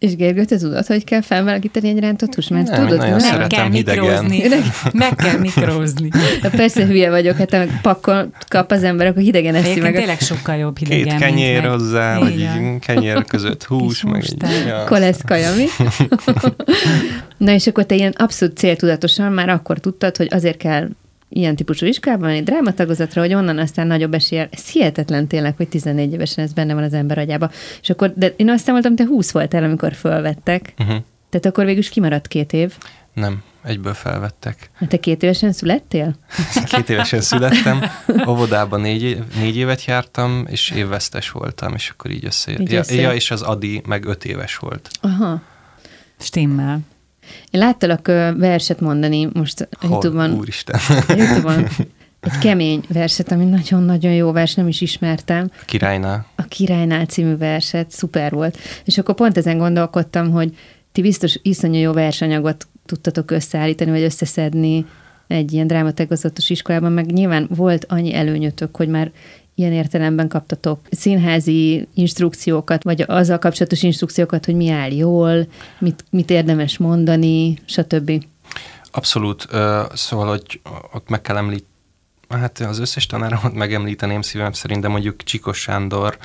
És Gergő, te tudod, hogy kell felmelegíteni egy rántott hús? Mert nem, tudod, nagyon meg kell mikrózni. Meg kell mikrózni. Persze hülye vagyok, hát a pakkol kap az ember, akkor hidegen eszi meg. tényleg sokkal jobb hidegen. Két kenyér hozzá, vagy így kenyér között hús. meg így, ja. Mi? [LAUGHS] Na és akkor te ilyen abszolút céltudatosan már akkor tudtad, hogy azért kell ilyen típusú iskolában, egy drámatagozatra, hogy onnan aztán nagyobb eséllyel, ez hihetetlen tényleg, hogy 14 évesen ez benne van az ember agyába. És akkor, de én azt számoltam, te 20 voltál, amikor fölvettek. Uh-huh. Tehát akkor végül is kimaradt két év. Nem, egyből felvettek. Hát te két évesen születtél? [LAUGHS] Két évesen születtem, óvodában négy, négy évet jártam, és évvesztes voltam, és akkor így összejött. Így ja, ja, és az Adi meg öt éves volt. Aha. Stimmel. Én láttalak verset mondani most a Youtube-on. Úristen. Youtube-on. Egy kemény verset, ami nagyon-nagyon jó vers, nem is ismertem. A Királynál. A Királynál című verset, szuper volt. És akkor pont ezen gondolkodtam, hogy ti biztos iszonyú jó versanyagot tudtatok összeállítani, vagy összeszedni egy ilyen drámategozatos iskolában, meg nyilván volt annyi előnyötök, hogy már ilyen értelemben kaptatok színházi instrukciókat, vagy azzal kapcsolatos instrukciókat, hogy mi áll jól, mit, mit érdemes mondani, stb. Abszolút. Szóval, hogy ott meg kell említeni, hát az összes tanáromat megemlíteném szívem szerint, de mondjuk Csikos Sándor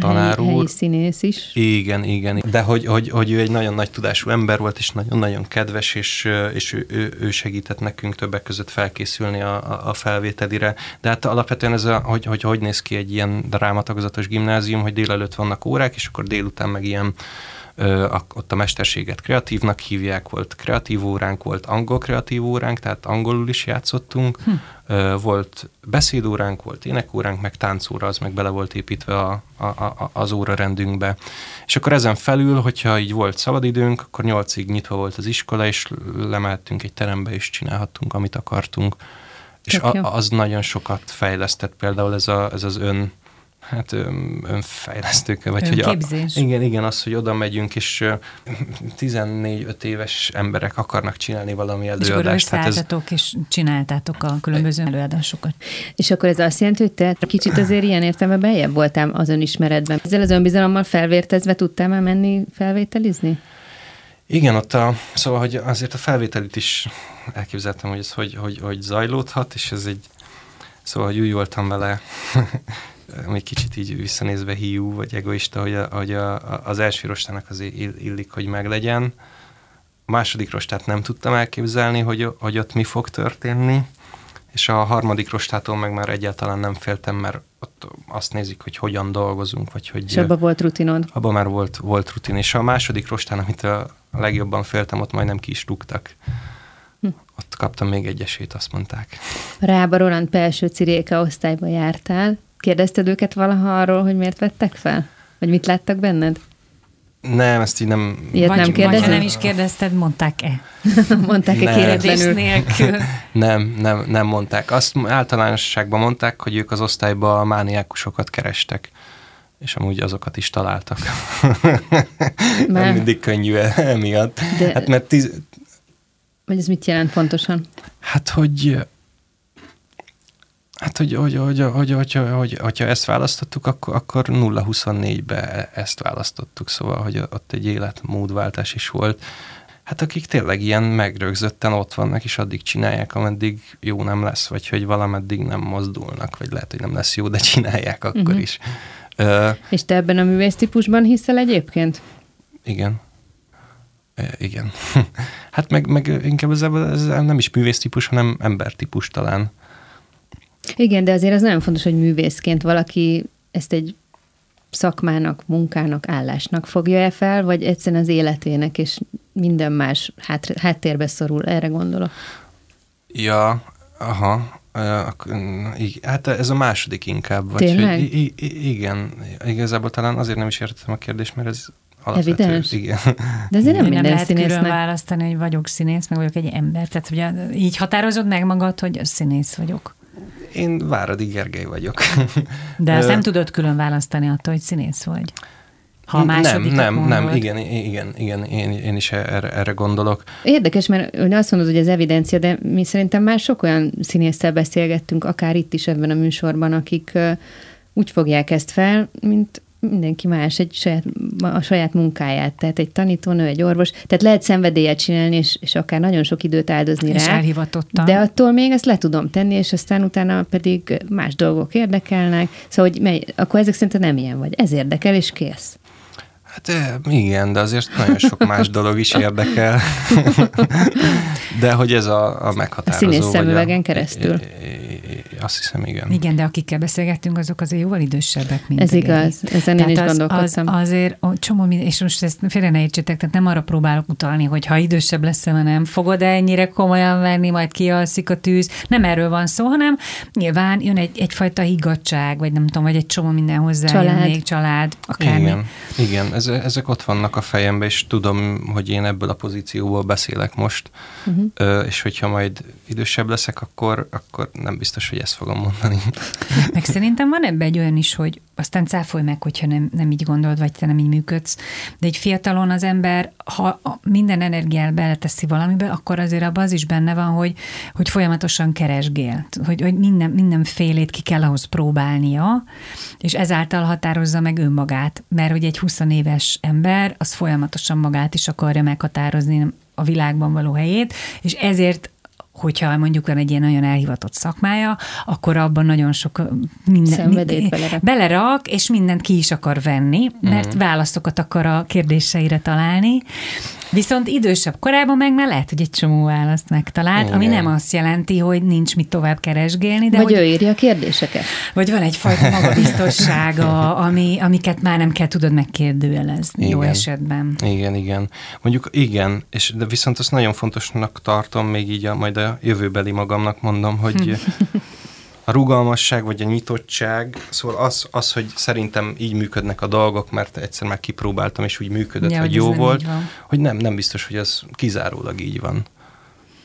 tanár úr. Helyi színész is. Igen, igen. De hogy, hogy, hogy ő egy nagyon nagy tudású ember volt, és nagyon-nagyon kedves, és, és ő, ő, ő segített nekünk többek között felkészülni a, a felvételire. De hát alapvetően ez a, hogy, hogy hogy néz ki egy ilyen drámatagozatos gimnázium, hogy délelőtt vannak órák, és akkor délután meg ilyen ott a mesterséget kreatívnak hívják, volt kreatív óránk, volt angol kreatív óránk, tehát angolul is játszottunk, hm. volt beszédóránk, volt énekóránk, meg táncóra, az meg bele volt építve a, a, a, az óra rendünkbe. És akkor ezen felül, hogyha így volt szabadidőnk, akkor nyolcig nyitva volt az iskola, és lemehettünk egy terembe, és csinálhattunk, amit akartunk. És a, az nagyon sokat fejlesztett például ez, a, ez az ön hát önfejlesztők, vagy hogy a, igen, igen, az, hogy oda megyünk, és 14-5 éves emberek akarnak csinálni valami előadást. És hát ez... és csináltátok a különböző előadásokat. És akkor ez azt jelenti, hogy te kicsit azért ilyen értelme beljebb voltál az önismeretben. Ezzel az önbizalommal felvértezve tudtál már menni felvételizni? Igen, ott a, szóval, hogy azért a felvételit is elképzeltem, hogy ez hogy, hogy, hogy zajlódhat, és ez egy, szóval, hogy úgy voltam vele egy kicsit így visszanézve hiú vagy egoista, hogy, a, hogy a, az első rostának azért illik, hogy meglegyen. A második rostát nem tudtam elképzelni, hogy, hogy ott mi fog történni, és a harmadik rostától meg már egyáltalán nem féltem, mert ott azt nézik, hogy hogyan dolgozunk, vagy hogy... És abban volt rutinod? Abban már volt, volt rutin, és a második rostán, amit a legjobban féltem, ott majdnem ki is rúgtak. Hm. Ott kaptam még egy esélyt, azt mondták. Rába Roland Pelső Ciréka osztályba jártál, Kérdezted őket valaha arról, hogy miért vettek fel? Vagy mit láttak benned? Nem, ezt így nem... Ilyet vagy, nem kérdezed? Vagy nem is kérdezted, mondták-e? [LAUGHS] mondták-e kérdés nélkül? [LAUGHS] nem, nem, nem mondták. Azt általánosságban mondták, hogy ők az osztályban mániákusokat kerestek és amúgy azokat is találtak. [LAUGHS] nem mindig könnyű emiatt. De... Hát mert tíz... Vagy ez mit jelent pontosan? Hát, hogy Hát, hogy, hogy, hogy, hogy, hogy, hogy, hogy hogyha ezt választottuk, akkor, akkor 0-24-be ezt választottuk, szóval, hogy ott egy életmódváltás is volt. Hát akik tényleg ilyen megrögzötten ott vannak, és addig csinálják, ameddig jó nem lesz, vagy hogy valameddig nem mozdulnak, vagy lehet, hogy nem lesz jó, de csinálják akkor uh-huh. is. Uh, és te ebben a művész típusban hiszel egyébként? Igen. igen. [LAUGHS] hát meg, meg inkább ez, ez nem is művész típus, hanem embertípus talán. Igen, de azért az nagyon fontos, hogy művészként valaki ezt egy szakmának, munkának, állásnak fogja-e fel, vagy egyszerűen az életének, és minden más hát, háttérbe szorul, erre gondolok. Ja, aha, hát ez a második inkább. Vagy Tényleg? Hogy, igen, igazából talán azért nem is értettem a kérdést, mert ez alapvető. Evidens? Igen. De azért nem Én minden nem lehet színésznek. külön választani, hogy vagyok színész, meg vagyok egy ember. Tehát ugye így határozod meg magad, hogy színész vagyok. Én Váradi Gergely vagyok. [LAUGHS] De ezt nem tudod külön választani attól, hogy színész vagy? Ha a nem, nem, mondod. nem, igen, igen, igen, én, én is erre, erre gondolok. Érdekes, mert ön azt mondod, hogy ez evidencia, de mi szerintem már sok olyan színésszel beszélgettünk, akár itt is ebben a műsorban, akik úgy fogják ezt fel, mint mindenki más egy saját, a saját munkáját, tehát egy tanítónő, egy orvos, tehát lehet szenvedélyet csinálni, és, és akár nagyon sok időt áldozni és rá. elhivatottan. De attól még ezt le tudom tenni, és aztán utána pedig más dolgok érdekelnek, szóval hogy mely, akkor ezek szerint nem ilyen vagy. Ez érdekel, és kész. Hát igen, de azért nagyon sok más [LAUGHS] dolog is érdekel. [LAUGHS] de hogy ez a, a meghatározó. A színész szemüvegen keresztül. Azt hiszem, igen. Igen, de akikkel beszélgettünk, azok azért jóval idősebbek, mint Ez igaz, ezen én is az, Az, azért csomó, és most ezt félre ne értsétek, tehát nem arra próbálok utalni, hogy ha idősebb lesz, vagy nem fogod -e ennyire komolyan venni, majd kialszik a tűz. Nem erről van szó, hanem nyilván jön egy, egyfajta higgadság, vagy nem tudom, vagy egy csomó minden hozzá család. még család, akármi. Igen, igen ez, ezek ott vannak a fejemben, és tudom, hogy én ebből a pozícióból beszélek most, uh-huh. és hogyha majd idősebb leszek, akkor, akkor nem biztos, hogy ezt fogom mondani. [LAUGHS] Meg szerintem van ebben egy olyan is, hogy aztán cáfolj meg, hogyha nem, nem így gondolod, vagy te nem így működsz, de egy fiatalon az ember, ha minden energiát beleteszi valamibe, akkor azért abban az is benne van, hogy, hogy folyamatosan keresgél, hogy, hogy minden, mindenfélét ki kell ahhoz próbálnia, és ezáltal határozza meg önmagát, mert hogy egy 20 éves ember, az folyamatosan magát is akarja meghatározni a világban való helyét, és ezért hogyha mondjuk van egy ilyen nagyon elhivatott szakmája, akkor abban nagyon sok minden, belerak. belerak, és mindent ki is akar venni, mert uh-huh. válaszokat akar a kérdéseire találni, Viszont idősebb korában meg már lehet, hogy egy csomó választ megtalált, Igen. ami nem azt jelenti, hogy nincs mit tovább keresgélni. De vagy hogy, ő írja a kérdéseket. Vagy van egyfajta [LAUGHS] magabiztossága, ami, amiket már nem kell tudod megkérdőjelezni igen. jó esetben. Igen, igen. Mondjuk igen, és de viszont azt nagyon fontosnak tartom, még így a, majd a jövőbeli magamnak mondom, hogy [LAUGHS] a rugalmasság vagy a nyitottság, szóval az, az, hogy szerintem így működnek a dolgok, mert egyszer már kipróbáltam, és úgy működött, ja, hogy jó volt, hogy nem, nem biztos, hogy ez kizárólag így van.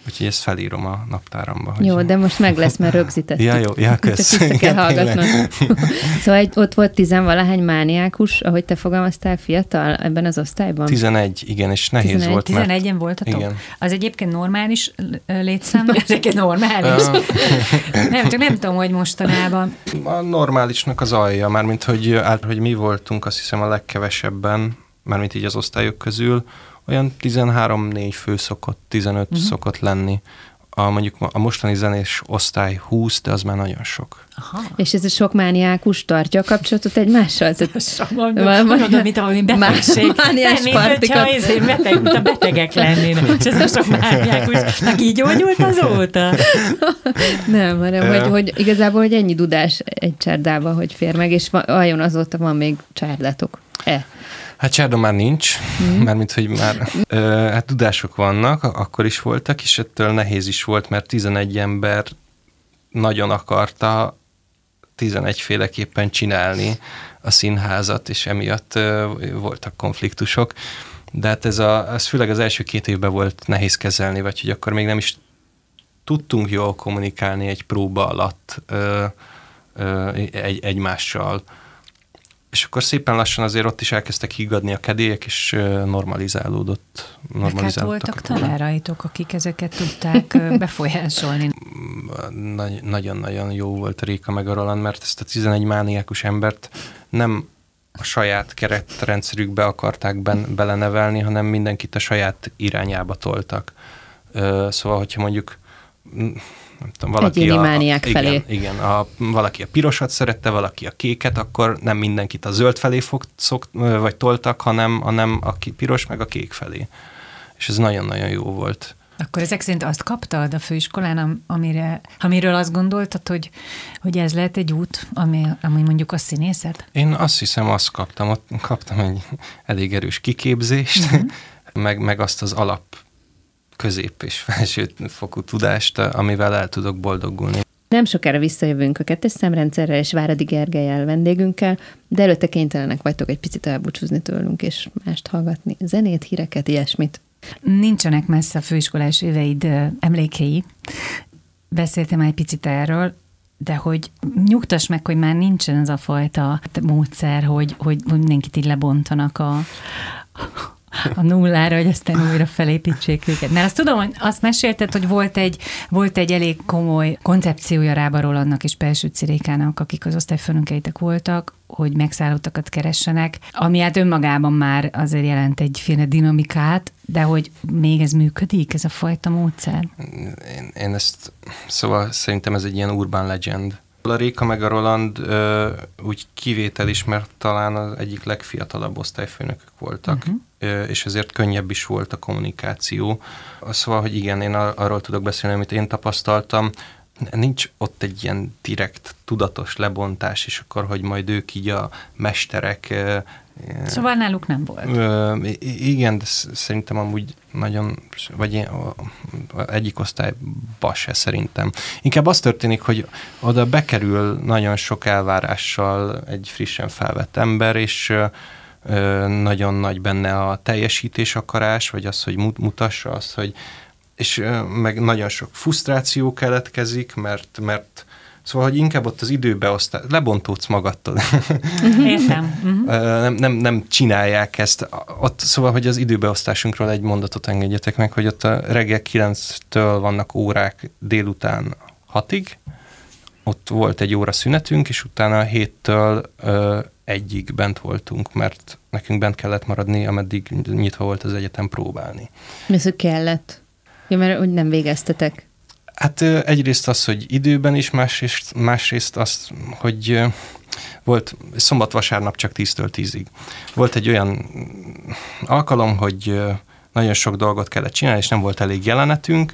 Úgyhogy ezt felírom a naptáramba. Hogy... Jó, de most meg lesz, mert [LAUGHS] rögzítettük. ja, jó, ja, kösz. Csak kell hallgatnod. [LAUGHS] szóval egy, ott volt tizenvalahány mániákus, ahogy te fogalmaztál, fiatal ebben az osztályban? 11, igen, és nehéz 11, volt. 11-en mert... voltatok? Igen. Az egyébként normális létszám? Ez egyébként normális? [LAUGHS] nem, csak nem tudom, hogy mostanában. A normálisnak az alja, mármint hogy, hogy mi voltunk azt hiszem a legkevesebben, mármint így az osztályok közül, olyan 13-4 fő szokott, 15 uh-huh. szokott lenni. A, mondjuk a mostani zenés osztály 20, de az már nagyon sok. Aha. És ez a sok mániákus tartja a kapcsolatot egymással? [LAUGHS] Mondod, mint valami betegség. Mániás partikat. Hogyha beteg, mint a betegek lennének. [LAUGHS] És ez a sok mániákus. Meg így gyógyult azóta? [LAUGHS] Nem, hanem hogy, hogy igazából, hogy ennyi dudás egy csárdába, hogy fér meg, és vajon azóta van még csárdátok. E. Hát Csárda már nincs, mm. mert mint hogy már ö, hát tudások vannak, akkor is voltak, és ettől nehéz is volt, mert 11 ember nagyon akarta 11 féleképpen csinálni a színházat, és emiatt ö, voltak konfliktusok. De hát ez, a, ez főleg az első két évben volt nehéz kezelni, vagy hogy akkor még nem is tudtunk jól kommunikálni egy próba alatt ö, ö, egy, egymással és akkor szépen lassan azért ott is elkezdtek higgadni a kedélyek, és normalizálódott. normalizálódtak. Hát voltak tanáraitok, akik ezeket tudták [LAUGHS] befolyásolni. nagyon-nagyon jó volt a Réka meg a Roland, mert ezt a 11 mániákus embert nem a saját keretrendszerükbe akarták ben, belenevelni, hanem mindenkit a saját irányába toltak. Szóval, hogyha mondjuk nem tudom, valaki a, a, felé. Igen, igen a, valaki a pirosat szerette, valaki a kéket, akkor nem mindenkit a zöld felé fog, szok, vagy toltak, hanem, hanem a piros meg a kék felé. És ez nagyon-nagyon jó volt. Akkor ezek szerint azt kaptad a főiskolán, amire, amiről azt gondoltad, hogy, hogy ez lehet egy út, ami, ami mondjuk a színészet? Én azt hiszem, azt kaptam, ott kaptam egy elég erős kiképzést, uh-huh. [LAUGHS] meg, meg azt az alap közép és felső fokú tudást, amivel el tudok boldogulni. Nem sokára visszajövünk a kettes szemrendszerrel és Váradi Gergelyel vendégünkkel, de előtte kénytelenek vagytok egy picit elbúcsúzni tőlünk és mást hallgatni. Zenét, híreket, ilyesmit. Nincsenek messze a főiskolás éveid emlékei. Beszéltem egy picit erről, de hogy nyugtass meg, hogy már nincsen ez a fajta módszer, hogy, hogy mindenkit így lebontanak a, a nullára, hogy aztán újra felépítsék őket. Mert azt tudom, hogy azt mesélted, hogy volt egy, volt egy elég komoly koncepciója Rábaról annak és Pelső Cirékának, akik az osztályfőnökeitek voltak, hogy megszállottakat keressenek, ami hát önmagában már azért jelent egyféle dinamikát, de hogy még ez működik, ez a fajta módszer? Én, én ezt, szóval szerintem ez egy ilyen urban legend. A Réka meg a Roland ö, úgy kivétel is, mert talán az egyik legfiatalabb osztályfőnökök voltak, uh-huh. ö, és ezért könnyebb is volt a kommunikáció. Szóval, hogy igen, én arról tudok beszélni, amit én tapasztaltam, nincs ott egy ilyen direkt, tudatos lebontás, és akkor, hogy majd ők így a mesterek Szóval náluk nem volt. Ö, igen, de szerintem amúgy nagyon, vagy én, egyik osztályba se szerintem. Inkább az történik, hogy oda bekerül nagyon sok elvárással egy frissen felvett ember, és ö, nagyon nagy benne a teljesítés akarás, vagy az, hogy mutassa azt, hogy és ö, meg nagyon sok frusztráció keletkezik, mert, mert Szóval, hogy inkább ott az időbeosztás, lebontódsz magadtól. Értem. Uh-huh. nem, nem, nem csinálják ezt. Ott, szóval, hogy az időbeosztásunkról egy mondatot engedjetek meg, hogy ott a reggel 9-től vannak órák délután 6-ig, ott volt egy óra szünetünk, és utána a héttől ö, egyig bent voltunk, mert nekünk bent kellett maradni, ameddig nyitva volt az egyetem próbálni. Mi hogy kellett? Ja, mert úgy nem végeztetek. Hát egyrészt az, hogy időben is, másrészt, másrészt az, hogy volt szombat-vasárnap csak 10-től 10-ig. Volt egy olyan alkalom, hogy nagyon sok dolgot kellett csinálni, és nem volt elég jelenetünk,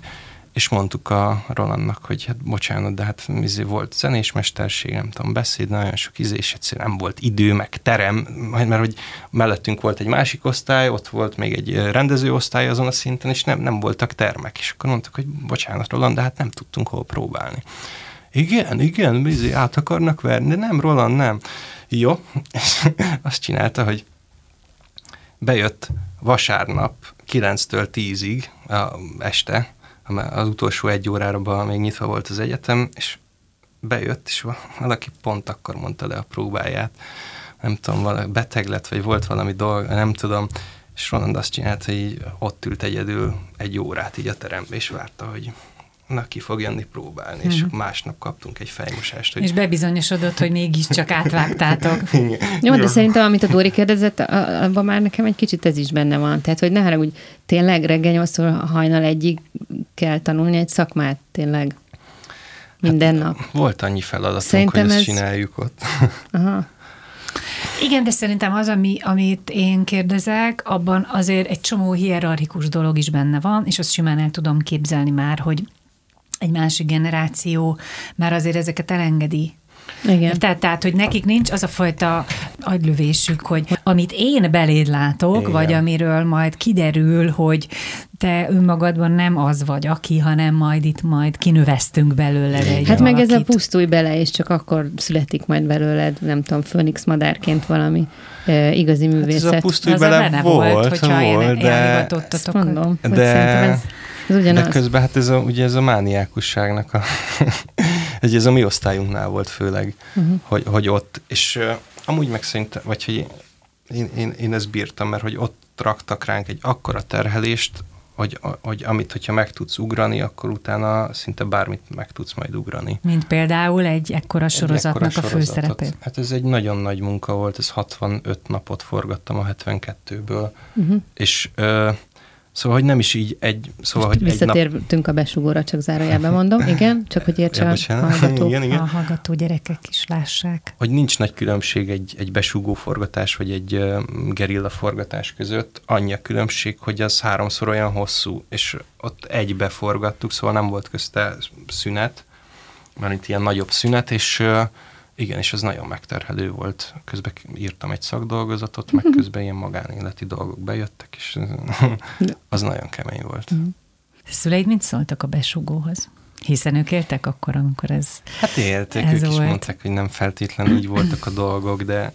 és mondtuk a Rolandnak, hogy hát bocsánat, de hát izé volt zenésmesterség, nem tudom, beszéd, nagyon sok izé, és egyszerűen nem volt idő, meg terem, mert hogy mellettünk volt egy másik osztály, ott volt még egy rendezőosztály azon a szinten, és nem, nem voltak termek, és akkor mondtuk, hogy bocsánat, Roland, de hát nem tudtunk hol próbálni. Igen, igen, izé, át akarnak verni, de nem, Roland, nem. Jó, [LAUGHS] és azt csinálta, hogy bejött vasárnap 9-től 10-ig a este, az utolsó egy órára még nyitva volt az egyetem, és bejött, és valaki pont akkor mondta le a próbáját. Nem tudom, valami beteg lett, vagy volt valami dolga, nem tudom. És Roland azt csinálta, hogy így ott ült egyedül egy órát így a terembe, és várta, hogy na ki fog jönni próbálni, mm-hmm. és mhm. másnap kaptunk egy fejmosást. Hogy... És bebizonyosodott, hogy mégiscsak átvágtátok. [LAUGHS] Jó, de szerintem, amit a Dóri kérdezett, abban már nekem egy kicsit ez is benne van. Tehát, hogy ne úgy tényleg reggel 8 hajnal egyig kell tanulni egy szakmát, tényleg minden hát, nap. Volt annyi feladatunk, szerintem hogy ezt ez... csináljuk ott. [LAUGHS] Aha. Igen, de szerintem az, ami, amit én kérdezek, abban azért egy csomó hierarchikus dolog is benne van, és azt simán el tudom képzelni már, hogy egy másik generáció már azért ezeket elengedi. Igen. Tehát, tehát, hogy nekik nincs az a fajta agylövésük, hogy amit én beléd látok, Igen. vagy amiről majd kiderül, hogy te önmagadban nem az vagy, aki, hanem majd itt majd kinöveztünk belőle egy Hát valakit. meg ez a pusztulj bele, és csak akkor születik majd belőled, nem tudom, fönix madárként valami e, igazi művészet. Hát ez a pusztulj az bele volt, volt, hogyha volt, de... Mondom, de... ez ez ugyanaz. De közben hát ez a, ugye ez a mániákusságnak a, [LAUGHS] egy ez a mi osztályunknál volt főleg, uh-huh. hogy, hogy ott, és uh, amúgy meg szerintem, vagy hogy én, én, én ezt bírtam, mert hogy ott raktak ránk egy akkora terhelést, hogy, hogy amit, hogyha meg tudsz ugrani, akkor utána szinte bármit meg tudsz majd ugrani. Mint például egy ekkora sorozatnak egy ekkora a főszerepét. Hát ez egy nagyon nagy munka volt, ez 65 napot forgattam a 72-ből, uh-huh. Mhm. és ö, Szóval, hogy nem is így egy... Szóval, hogy Visszatértünk egy nap... a besugóra, csak zárójában mondom, igen, csak hogy értse ja, a, hallgató, igen, igen. a hallgató gyerekek is lássák. Hogy nincs nagy különbség egy, egy besugó forgatás, vagy egy uh, gerilla forgatás között, annyi a különbség, hogy az háromszor olyan hosszú, és ott egybe forgattuk, szóval nem volt közte szünet, mert itt ilyen nagyobb szünet, és uh, igen, és ez nagyon megterhelő volt. Közben írtam egy szakdolgozatot, meg közben ilyen magánéleti dolgok bejöttek, és [LAUGHS] az nagyon kemény volt. Uh-huh. Szüleid mit szóltak a besugóhoz? Hiszen ők éltek akkor, amikor ez Hát éltek, ez ők volt. is mondták, hogy nem feltétlenül így voltak a dolgok, de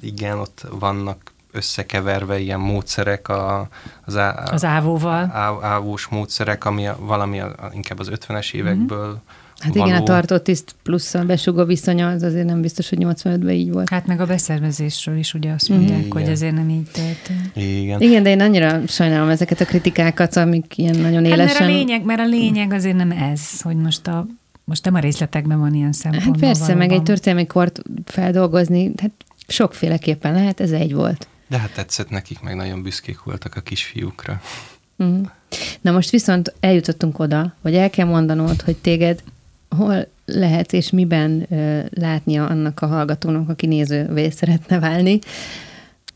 igen, ott vannak összekeverve ilyen módszerek, a, az, á, az ávóval. Á, ávós módszerek, ami a, valami a, inkább az 50-es évekből uh-huh Hát való. igen, a tartott tiszt plusz a besugó viszonya, az azért nem biztos, hogy 85-ben így volt. Hát meg a beszervezésről is ugye azt mondják, mm. hogy azért nem így történt. Igen. Igen, de én annyira sajnálom ezeket a kritikákat, amik ilyen nagyon élesen... Hát mert a lényeg, mert a lényeg azért nem ez, hogy most a most nem a részletekben van ilyen szempont. Hát persze, valóban. meg egy történelmi kort feldolgozni, hát sokféleképpen lehet, ez egy volt. De hát tetszett nekik, meg nagyon büszkék voltak a kisfiúkra. Mm. Na most viszont eljutottunk oda, hogy el kell mondanod, hogy téged hol lehet és miben ö, látnia annak a hallgatónak, aki nézővé szeretne válni.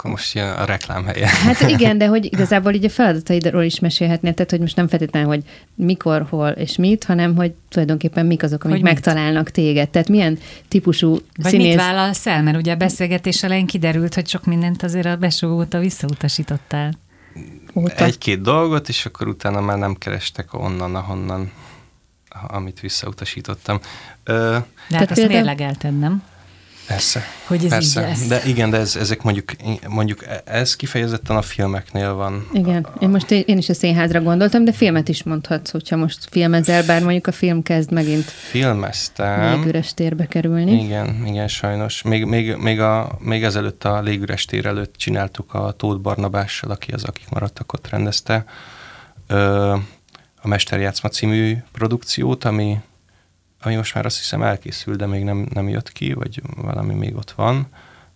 Akkor most jön a reklám helye. Hát [LAUGHS] igen, de hogy igazából így a feladataidról is mesélhetnél, tehát hogy most nem feltétlenül, hogy mikor, hol és mit, hanem hogy tulajdonképpen mik azok, amik hogy megtalálnak mit? téged. Tehát milyen típusú Vagy színész... mit vállalsz el? Mert ugye a beszélgetés elején kiderült, hogy sok mindent azért a besó óta visszautasítottál. Óta. Egy-két dolgot, és akkor utána már nem kerestek onnan, ahonnan amit visszautasítottam. Ö, de hát azt mérlegelted, nem? Persze. Hogy ez persze. így lesz. De igen, de ez, ezek mondjuk, mondjuk ez kifejezetten a filmeknél van. Igen, én most én is a színházra gondoltam, de filmet is mondhatsz, hogyha most filmezel, bár mondjuk a film kezd megint Filmeztem. légüres térbe kerülni. Igen, igen, sajnos. Még, még, még, a, még ezelőtt a légüres tér előtt csináltuk a Tóth Barnabással, aki az, akik maradtak ott rendezte. Ö, a Mesterjátszma című produkciót, ami, ami most már azt hiszem elkészül, de még nem, nem jött ki, vagy valami még ott van.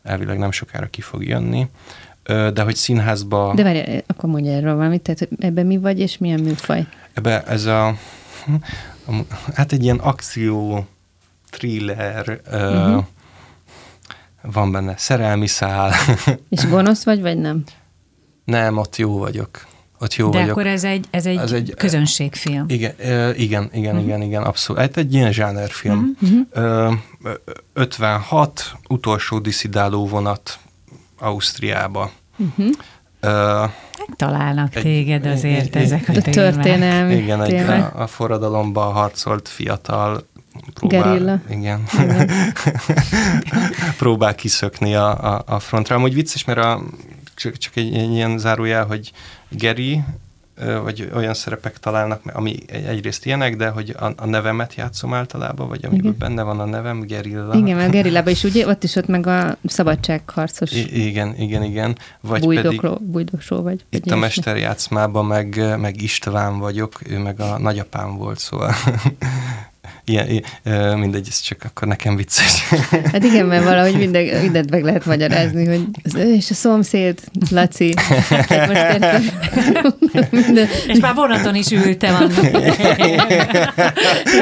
Elvileg nem sokára ki fog jönni. De hogy színházba... De várj, akkor mondja erről valamit, tehát ebben mi vagy, és milyen műfaj? Ebbe ez a, a hát egy ilyen akció, thriller, uh-huh. van benne szerelmi szál. És gonosz vagy, vagy nem? Nem, ott jó vagyok ott jó De vagyok. akkor ez egy, ez egy, ez egy közönségfilm. Igen, igen, igen, uh-huh. igen, igen, abszolút. Hát egy ilyen zsánerfilm. Uh-huh. 56, utolsó diszidáló vonat Ausztriába. Uh-huh. Uh, Találnak egy, téged azért egy, ezek a, a történelmi Igen, egy, a, a forradalomba harcolt fiatal próbál, Gerilla. Igen. igen. [LAUGHS] próbál kiszökni a, a, a frontra. Amúgy vicces, mert a, csak, csak egy, egy ilyen zárójel, hogy Geri, vagy olyan szerepek találnak, ami egyrészt ilyenek, de hogy a, a nevemet játszom általában, vagy amiben igen. benne van a nevem, Gerilla. Igen, mert Gerillában is ugye, ott is ott meg a szabadságharcos. I- igen, igen, igen. Vagy bújdokról, pedig bújdokról vagy. Itt a mesterjátszmában meg, meg István vagyok, ő meg a nagyapám volt, szóval [LAUGHS] ilyen, ilyen, mindegy, ez csak akkor nekem vicces. [LAUGHS] Hát igen, mert valahogy minden, mindent meg lehet magyarázni, hogy az ő és a szomszéd, Laci. Hát most minden. És már vonaton is ültem annak. [LAUGHS]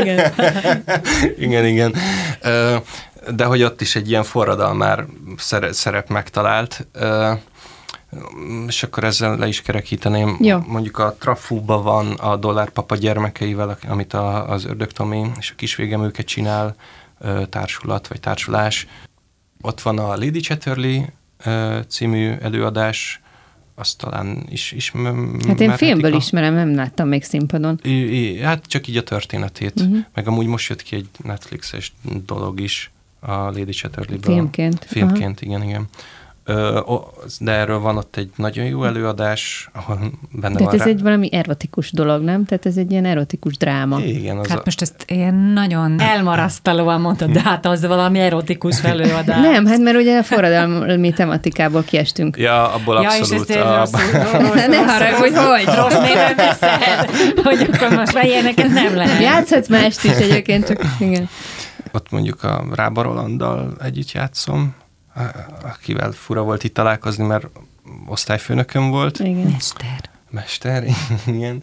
igen. igen, igen. De hogy ott is egy ilyen forradalmár szerep megtalált és akkor ezzel le is kerekíteném. Jó. Mondjuk a Trafúba van a Dollárpapa gyermekeivel, amit a, az Ördög Tomi és a kisvégem őket csinál, társulat vagy társulás. Ott van a Lady Chatterley című előadás, azt talán is ismerem. Hát én filmből a... ismerem, nem láttam még színpadon. I, I, hát csak így a történetét. Uh-huh. Meg amúgy most jött ki egy Netflixes dolog is a Lady Chatterley-ből. Filmként. Filmként, Aha. igen, igen. De erről van ott egy nagyon jó előadás, ahol benne Tehát van ez rá... egy valami erotikus dolog, nem? Tehát ez egy ilyen erotikus dráma. Igen. Az hát a... most ezt ilyen nagyon elmarasztalóan mondtad, de hát az valami erotikus előadás. Nem, hát mert ugye a forradalmi tematikából kiestünk. Ja, abból ja, abszolút. Ja, és ezt a... rossz, rossz, [LAUGHS] ne haragudj, hogy rossz néven beszél, hogy akkor most már ilyeneket nem lehet. Játszhatsz mást is egyébként, csak igen. Ott mondjuk a Rába Rolanddal együtt játszom, akivel fura volt itt találkozni, mert osztályfőnököm volt. Igen. Mester. Mester, [LAUGHS] igen.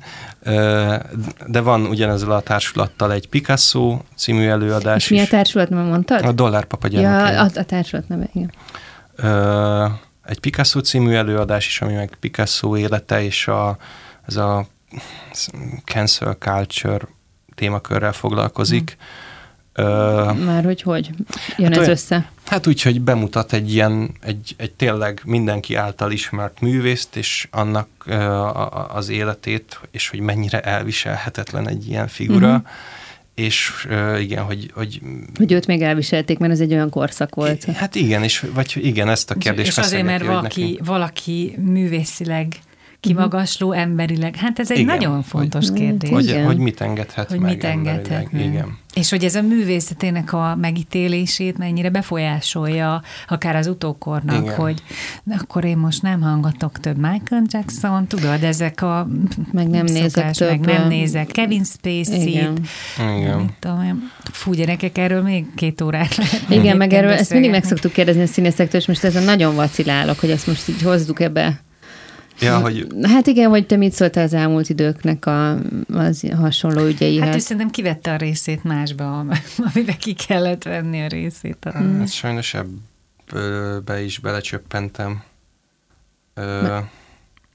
De van ugyanezzel a társulattal egy Picasso című előadás És mi a társulat, nem mondtad? A Dollárpapa gyermekei. Ja, a, a társulat neve, igen. Egy Picasso című előadás is, ami meg Picasso élete és a, ez a cancel culture témakörrel foglalkozik. Hmm már hogy hogy jön hát ez olyan, össze? Hát úgy, hogy bemutat egy ilyen, egy, egy tényleg mindenki által ismert művészt, és annak uh, az életét, és hogy mennyire elviselhetetlen egy ilyen figura, uh-huh. és uh, igen, hogy, hogy... Hogy őt még elviselték, mert ez egy olyan korszak volt. Hát igen, és vagy igen, ezt a kérdést És azért, mert valaki, valaki művészileg kimagasló emberileg. Hát ez egy Igen, nagyon fontos hogy, kérdés. Hogy, hogy mit engedhet hogy meg mit engedhet Igen. És hogy ez a művészetének a megítélését mennyire befolyásolja akár az utókornak, Igen. hogy akkor én most nem hangatok több Michael Jackson, tudod, ezek a meg nem szokás, nézek meg nem nézek Kevin Spacey-t. Igen. Igen. Tudom, fú, gyerekek, erről még két órát lehet. Igen, meg erről ezt mindig meg szoktuk kérdezni a színészektől, és most ezen nagyon vacilálok, hogy ezt most így hozzuk ebbe Ja, hogy... Hát igen, hogy te mit szóltál az elmúlt időknek a, az hasonló ügyeihez? Hát ő szerintem kivette a részét másba, amiben ki kellett venni a részét. Hát sajnos ebbe is belecsöppentem.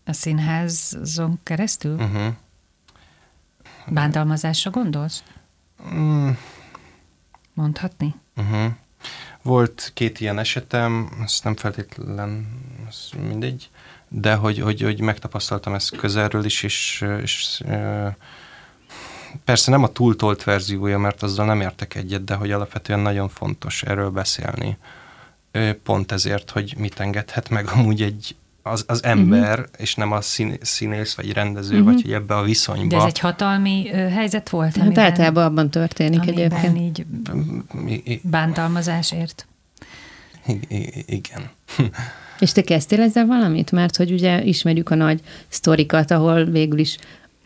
A színházon keresztül? Uh-huh. Bántalmazásra gondolsz? Mm. Mondhatni? Uh-huh. Volt két ilyen esetem, ezt nem feltétlen, ez mindegy de hogy, hogy, hogy megtapasztaltam ezt közelről is, és, és persze nem a túltolt verziója, mert azzal nem értek egyet, de hogy alapvetően nagyon fontos erről beszélni. Pont ezért, hogy mit engedhet meg amúgy egy, az, az ember, uh-huh. és nem a szín, színész, vagy rendező, uh-huh. vagy hogy ebbe a viszonyba. De ez egy hatalmi ö, helyzet volt? Hát általában abban történik egyébként. így bántalmazásért. I- igen. [LAUGHS] És te kezdtél ezzel valamit? Mert hogy ugye ismerjük a nagy sztorikat, ahol végül is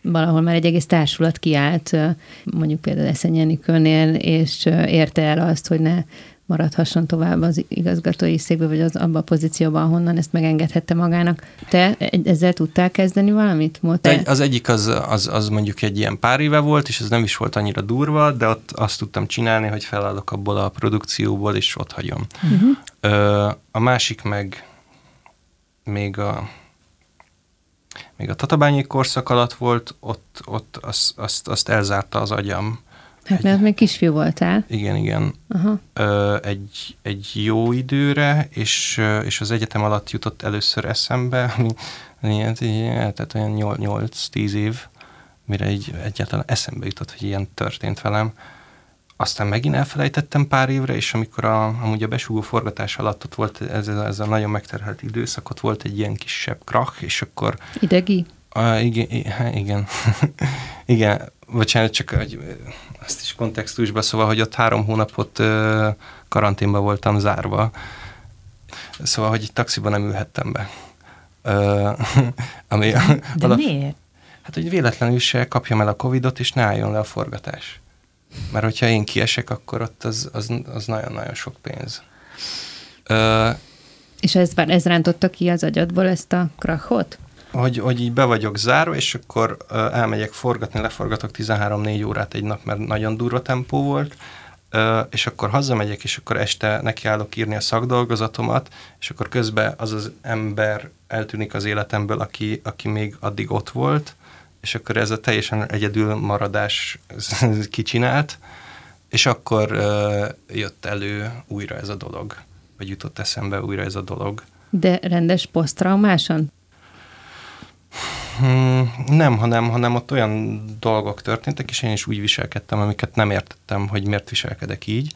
valahol már egy egész társulat kiállt, mondjuk például Eszenyenikőnél, és érte el azt, hogy ne maradhasson tovább az igazgatói székbe, vagy az abban a pozícióban, ahonnan ezt megengedhette magának. Te ezzel tudtál kezdeni valamit? Te? Az egyik az, az, az mondjuk egy ilyen pár éve volt, és ez nem is volt annyira durva, de ott azt tudtam csinálni, hogy felállok abból a produkcióból, és ott hagyom. Uh-huh. A másik meg még a még a tatabányi korszak alatt volt, ott, ott azt, azt, azt elzárta az agyam. Hát egy, mert még kisfiú voltál. Igen, igen. Aha. Ö, egy, egy jó időre, és, és az egyetem alatt jutott először eszembe, ami ilyen, tehát olyan 8-10 év, mire így egyáltalán eszembe jutott, hogy ilyen történt velem aztán megint elfelejtettem pár évre, és amikor a, amúgy a besúgó forgatás alatt ott volt ez, ez a nagyon megterhelt időszak, ott volt egy ilyen kisebb krach, és akkor... Idegi? A, igen, igen. [LAUGHS] igen, bocsánat, csak hogy azt is kontextusba, szóval, hogy ott három hónapot uh, karanténba voltam zárva, szóval, hogy egy taxiban nem ülhettem be. Uh, [LAUGHS] ami De alap, miért? Hát, hogy véletlenül se kapjam el a Covidot, és ne álljon le a forgatás. Mert hogyha én kiesek, akkor ott az, az, az nagyon-nagyon sok pénz. Ö, és ez, ez rántotta ki az agyadból ezt a krachot? Hogy, hogy így be vagyok zárva, és akkor elmegyek forgatni, leforgatok 13-4 órát egy nap, mert nagyon durva tempó volt, és akkor hazamegyek, és akkor este nekiállok írni a szakdolgozatomat, és akkor közben az az ember eltűnik az életemből, aki, aki még addig ott volt, és akkor ez a teljesen egyedül maradás [LAUGHS] kicsinált, és akkor uh, jött elő újra ez a dolog, vagy jutott eszembe újra ez a dolog. De rendes posztraumáson? Hmm, nem, hanem, hanem ott olyan dolgok történtek, és én is úgy viselkedtem, amiket nem értettem, hogy miért viselkedek így.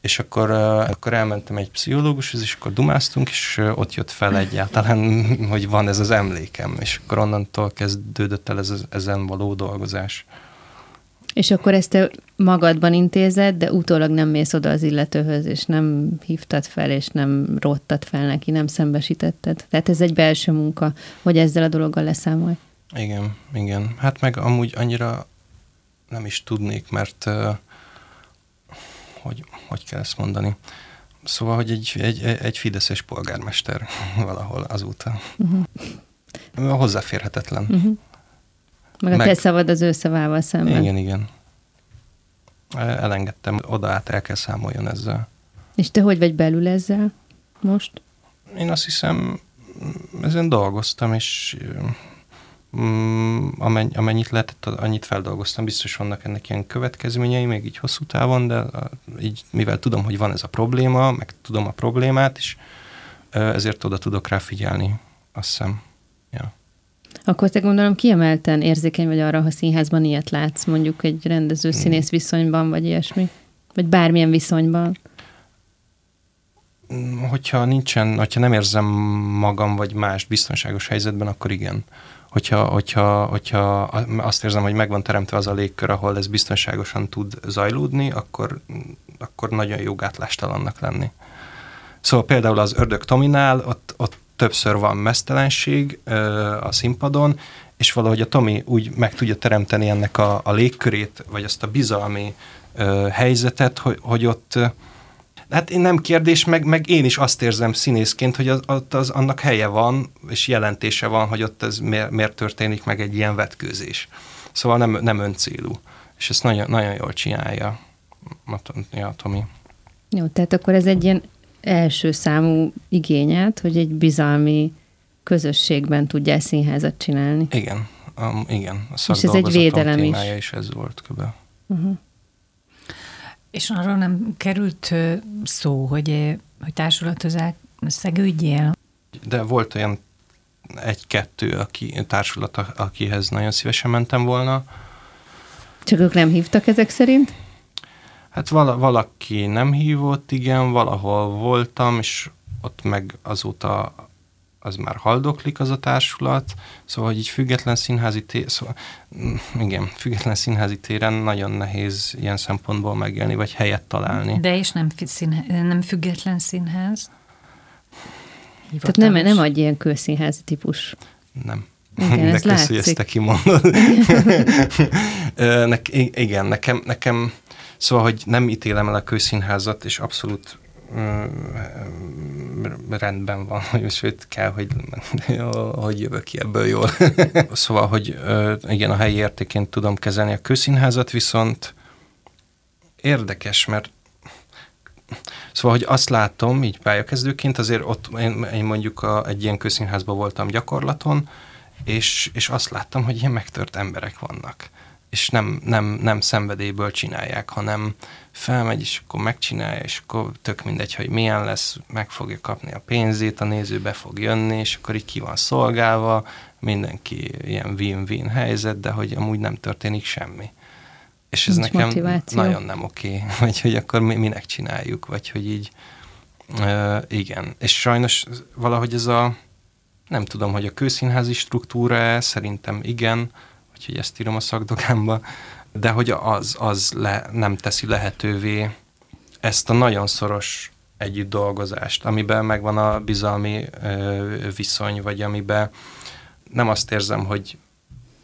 És akkor, akkor elmentem egy pszichológushoz, és akkor dumáztunk, és ott jött fel egyáltalán, [LAUGHS] hogy van ez az emlékem, és akkor onnantól kezdődött el ez, ezen való dolgozás. És akkor ezt te magadban intézed, de utólag nem mész oda az illetőhöz, és nem hívtad fel, és nem rottad fel neki, nem szembesítetted. Tehát ez egy belső munka, hogy ezzel a dologgal leszámolj. Igen, igen. Hát meg amúgy annyira nem is tudnék, mert uh, hogy, hogy kell ezt mondani? Szóval, hogy egy, egy, egy fideszes polgármester [LAUGHS] valahol azóta. Uh-huh. Hozzáférhetetlen. Uh-huh. Meg a Meg, te szavad az ő szavával szemben. Igen, igen. Elengedtem, oda át el kell számoljon ezzel. És te hogy vagy belül ezzel most? Én azt hiszem, ezen dolgoztam, és amennyit lehetett, annyit feldolgoztam. Biztos vannak ennek ilyen következményei, még így hosszú távon, de így, mivel tudom, hogy van ez a probléma, meg tudom a problémát, és ezért oda tudok rá figyelni, azt hiszem. Ja. Akkor te gondolom kiemelten érzékeny vagy arra, ha színházban ilyet látsz, mondjuk egy rendező-színész hmm. viszonyban, vagy ilyesmi? Vagy bármilyen viszonyban? Hogyha nincsen, hogyha nem érzem magam vagy más biztonságos helyzetben, akkor igen. Hogyha, hogyha, hogyha azt érzem, hogy megvan teremtve az a légkör, ahol ez biztonságosan tud zajlódni, akkor, akkor nagyon jó gátlástalannak lenni. Szóval például az Ördög Tominál, ott, ott többször van mesztelenség a színpadon, és valahogy a Tomi úgy meg tudja teremteni ennek a, a légkörét, vagy azt a bizalmi ö, helyzetet, hogy, hogy ott, hát én nem kérdés, meg, meg én is azt érzem színészként, hogy az, az, annak helye van, és jelentése van, hogy ott ez miért, miért történik meg egy ilyen vetkőzés. Szóval nem, nem öncélú. És ezt nagyon, nagyon jól csinálja a Tomi. Jó, tehát akkor ez egy ilyen első számú igényed, hogy egy bizalmi közösségben tudjál színházat csinálni. Igen, um, igen. A És ez egy védelem is. is ez volt kb. Uh-huh. És arról nem került szó, hogy, hogy társulatozák szegődjél? De volt olyan egy-kettő aki, társulat, akihez nagyon szívesen mentem volna. Csak ők nem hívtak ezek szerint? Hát vala, valaki nem hívott, igen, valahol voltam, és ott meg azóta az már haldoklik az a társulat, szóval, hogy így független színházi tér, szóval, mm, igen, független színházi téren nagyon nehéz ilyen szempontból megélni, vagy helyet találni. De és nem, színház, nem független színház? Hivatalos. Tehát nem, nem adj ilyen kőszínházi típus. Nem. Igen, [LAUGHS] De kösz, hogy ezt te kimondod. [LAUGHS] ne, igen, nekem, nekem Szóval, hogy nem ítélem el a kőszínházat, és abszolút rendben van, hogy sőt kell, hogy, hogy jövök ki ebből jól. [LAUGHS] szóval, hogy igen, a helyi értéként tudom kezelni a kőszínházat, viszont érdekes, mert Szóval, hogy azt látom, így pályakezdőként, azért ott én, én mondjuk a, egy ilyen kőszínházban voltam gyakorlaton, és, és azt láttam, hogy ilyen megtört emberek vannak és nem, nem, nem szenvedélyből csinálják, hanem felmegy, és akkor megcsinálja, és akkor tök mindegy, hogy milyen lesz, meg fogja kapni a pénzét, a néző be fog jönni, és akkor így ki van szolgálva, mindenki ilyen win-win helyzet, de hogy amúgy nem történik semmi. És ez Nincs nekem motiváció. nagyon nem oké, [LAUGHS] vagy hogy akkor mi, minek csináljuk, vagy hogy így, uh, igen. És sajnos valahogy ez a, nem tudom, hogy a kőszínházi struktúra szerintem igen, úgyhogy ezt írom a szakdokámba, de hogy az, az le, nem teszi lehetővé ezt a nagyon szoros együtt dolgozást, amiben megvan a bizalmi ö, viszony, vagy amiben nem azt érzem, hogy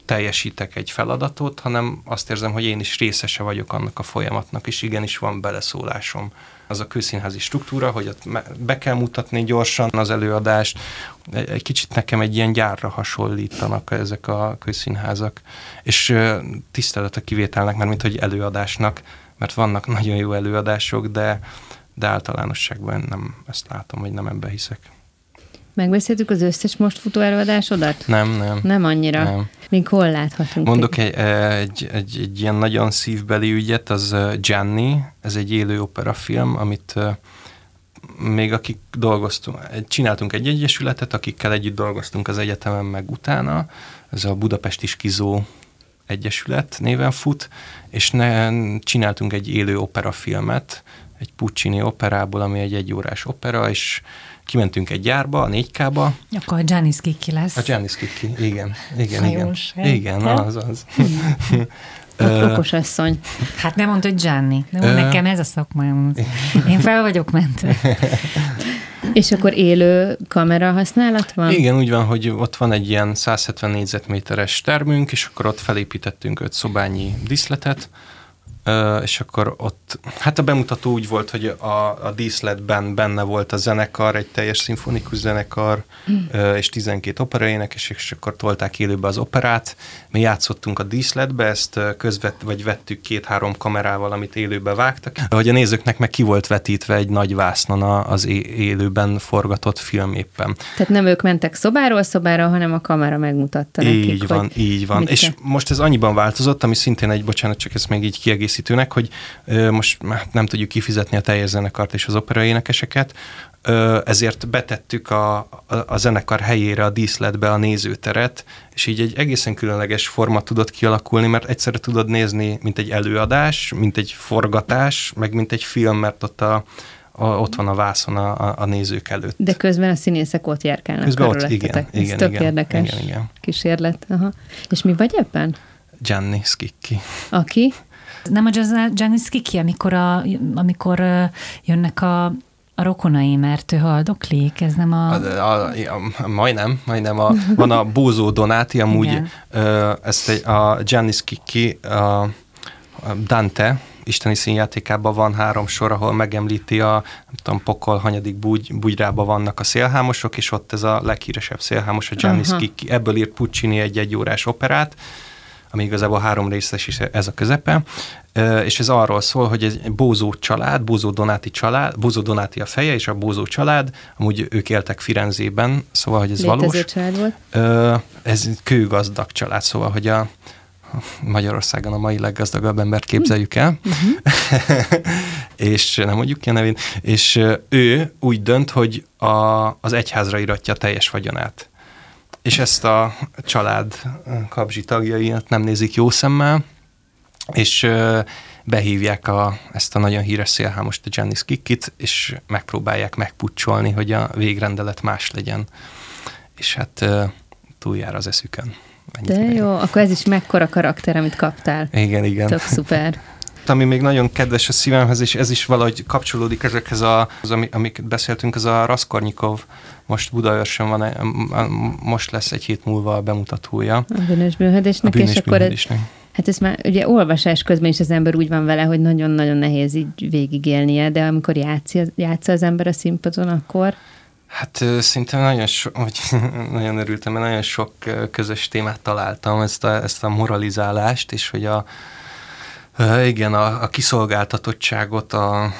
teljesítek egy feladatot, hanem azt érzem, hogy én is részese vagyok annak a folyamatnak, és igenis van beleszólásom. Az a kőszínházi struktúra, hogy ott be kell mutatni gyorsan az előadást. Egy kicsit nekem egy ilyen gyárra hasonlítanak ezek a kőszínházak. És tisztelet a kivételnek, mert mint hogy előadásnak, mert vannak nagyon jó előadások, de, de általánosságban nem ezt látom, hogy nem ebbe hiszek. Megbeszéltük az összes most futó előadásodat? Nem, nem. Nem annyira? Nem. Még hol láthatunk? Mondok egy, egy, egy, egy ilyen nagyon szívbeli ügyet, az Gianni, ez egy élő operafilm, amit még akik dolgoztunk, csináltunk egy egyesületet, akikkel együtt dolgoztunk az egyetemen meg utána, ez a Budapesti Skizó Egyesület néven fut, és ne, csináltunk egy élő operafilmet, egy Puccini operából, ami egy egyórás opera, és kimentünk egy gyárba, a 4K-ba. Akkor a Gianni Skicki lesz. A Gianni Skicki, igen. Igen, igen. Igen, az, az. [LAUGHS] Okos asszony. Hát nem mondta, hogy Gianni. Nem, nekem ez a szakmám. Én fel vagyok mentve. [LAUGHS] És akkor élő kamera használat van? Igen, úgy van, hogy ott van egy ilyen 170 négyzetméteres termünk, és akkor ott felépítettünk öt szobányi diszletet, és akkor ott, hát a bemutató úgy volt, hogy a, a díszletben benne volt a zenekar, egy teljes szimfonikus zenekar, mm. és 12 operaénekes, és akkor tolták élőbe az operát. Mi játszottunk a díszletbe, ezt közvet, vagy vettük két-három kamerával, amit élőbe vágtak, hogy a nézőknek meg ki volt vetítve egy nagy vásznon az élőben forgatott film éppen. Tehát nem ők mentek szobáról szobára, hanem a kamera megmutatta így nekik, van, így van. És most ez annyiban változott, ami szintén egy, bocsánat, csak ezt még így kiegész kiegészítőnek, hogy most nem tudjuk kifizetni a teljes zenekart és az operaénekeseket, ezért betettük a, a, a zenekar helyére a díszletbe a nézőteret, és így egy egészen különleges forma tudott kialakulni, mert egyszerre tudod nézni, mint egy előadás, mint egy forgatás, meg mint egy film, mert ott a, a, ott van a vászon a, a nézők előtt. De közben a színészek ott járkálnak közben ott, igen, igen, Ez tök igen, érdekes igen, igen. kísérlet. Aha. És mi vagy ebben? Gianni Skicki. Aki? Nem a Janis Kiki, amikor, a, amikor jönnek a, a rokonai, mert ő haldoklik, ez nem a... a, a, a majdnem, majdnem. A, van a Bózó Donáti, amúgy ö, ezt egy, a Janis Kiki, a, a Dante, isteni színjátékában van három sor, ahol megemlíti a, nem tudom, pokol, hanyadik bugy, bugyrában vannak a szélhámosok, és ott ez a leghíresebb szélhámos, a Janis Kiki. Ebből írt Puccini egy egyórás operát, ami igazából három részes is ez a közepe, és ez arról szól, hogy egy Bózó család, Bózó Donáti család, Bózó Donáti a feje, és a Bózó család, amúgy ők éltek Firenzében, szóval, hogy ez Létező valós. család volt? Ez kőgazdag család, szóval, hogy a Magyarországon a mai leggazdagabb embert képzeljük el, uh-huh. [LAUGHS] és nem mondjuk ki a nevén, és ő úgy dönt, hogy a, az egyházra iratja teljes vagyonát és ezt a család kapzsi tagjaiat nem nézik jó szemmel, és behívják a, ezt a nagyon híres szélhámost, a Janice Kikkit, és megpróbálják megpucsolni, hogy a végrendelet más legyen. És hát túljár az eszükön. De jó, akkor ez is mekkora karakter, amit kaptál. Igen, igen. Tök szuper ami még nagyon kedves a szívemhez, és ez is valahogy kapcsolódik ezekhez, a, az, amiket beszéltünk, az a Raskornyikov, most Budaörsön van, most lesz egy hét múlva a bemutatója. A bűnös bűnhődésnek, a bűnös és akkor ez, Hát ez már ugye olvasás közben is az ember úgy van vele, hogy nagyon-nagyon nehéz így végigélnie, de amikor játsza, játsza az ember a színpadon, akkor... Hát szinte nagyon, so, hogy [LAUGHS] nagyon örültem, mert nagyon sok közös témát találtam, ezt a, ezt a moralizálást, és hogy a, igen, a, a kiszolgáltatottságot, a,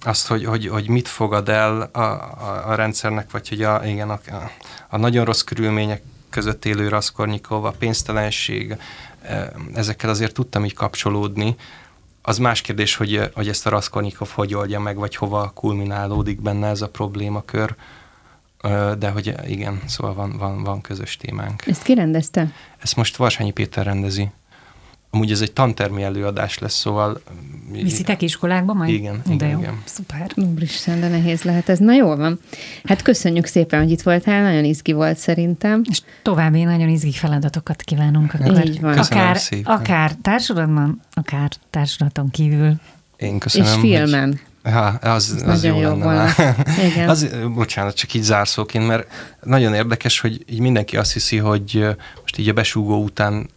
azt, hogy, hogy, hogy mit fogad el a, a, a rendszernek, vagy hogy a, igen, a, a nagyon rossz körülmények között élő Raskornyikov, a pénztelenség, ezekkel azért tudtam így kapcsolódni. Az más kérdés, hogy, hogy ezt a Raskornyikov hogy oldja meg, vagy hova kulminálódik benne ez a problémakör, de hogy igen, szóval van, van, van közös témánk. Ezt ki rendezte? Ezt most Varsányi Péter rendezi. Amúgy ez egy tantermi előadás lesz, szóval... Viszitek iskolákba majd? Igen, de igen, jó. igen. Szuper. Úristen, de nehéz lehet ez. Na jól van. Hát köszönjük szépen, hogy itt voltál, nagyon izgi volt szerintem. És további nagyon izgi feladatokat kívánunk. Akkor Így van. Akár, akár társulatban, akár társulaton kívül. Én köszönöm. És filmen. Hogy... Ha, az, az, az jó, jó lenne. Volna. [LAUGHS] Igen. Az, bocsánat, csak így zárszóként, mert nagyon érdekes, hogy így mindenki azt hiszi, hogy most így a besúgó után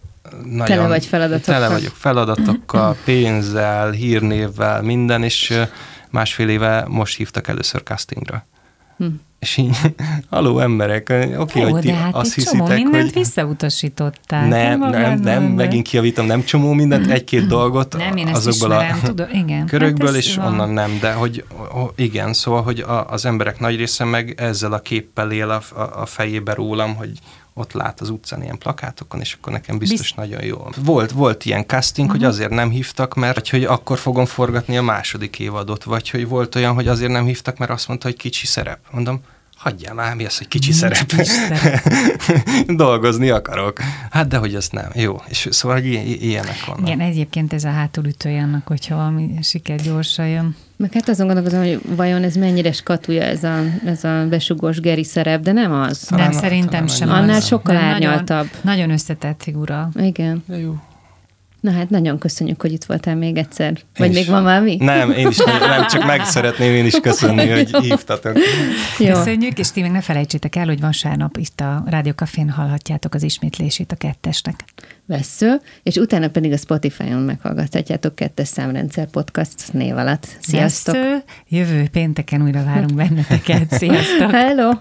nagyon tele vagy feladatokkal. Tele vagyok feladatokkal, [CLEARS THROAT] pénzzel, hírnévvel, minden, és másfél éve most hívtak először castingra. Hm. És így, [LAUGHS] haló emberek, oké, okay, hogy ti hát azt hiszitek, csomó mindent hogy... visszautasították. Nem, nem, nem, nem, megint kiavítom, nem csomó mindent, [CLEARS THROAT] egy-két dolgot nem, én azokból ismerem, a tudom, igen. [LAUGHS] körökből, hát és van. onnan nem, de hogy igen, szóval, hogy az emberek nagy része meg ezzel a képpel él a, a fejébe rólam, hogy ott lát az utcán ilyen plakátokon, és akkor nekem biztos Bizt... nagyon jó. Volt, volt ilyen casting, uh-huh. hogy mhm. azért nem hívtak, mert hogy akkor fogom forgatni a második évadot, vagy hogy volt olyan, hogy azért nem hívtak, mert azt mondta, hogy kicsi szerep. Mondom, hagyjál már, mi az, hogy kicsi szerep. [LAUGHS] Dolgozni akarok. Hát de hogy ezt nem. Jó. És szóval hogy ilyenek vannak. Igen, egyébként ez a hátulütője annak, hogyha valami siker gyorsan jön. Meg hát azon gondolkozom, hogy vajon ez mennyire skatúja ez a, ez a besugós Geri szerep, de nem az. Nem, nem szerintem sem Annál az. sokkal árnyaltabb. Nagyon, nagyon összetett figura. Igen. De jó. Na hát nagyon köszönjük, hogy itt voltál még egyszer. Vagy még van valami? Nem, én is nem, csak meg szeretném én is köszönni, [LAUGHS] hogy hívtatok. Jó. Köszönjük, és ti meg ne felejtsétek el, hogy vasárnap itt a Rádió Cafén hallhatjátok az ismétlését a kettesnek. Vessző, és utána pedig a Spotify-on meghallgathatjátok kettes számrendszer podcast név alatt. Sziasztok! Vessző, jövő pénteken újra várunk benneteket. [LAUGHS] Sziasztok! Hello!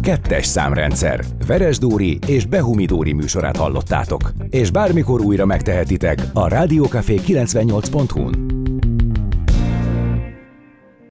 Kettes számrendszer. Veres Dóri és Behumi Dóri műsorát hallottátok. És bármikor újra megtehetitek a Rádiókafé 98.hu-n.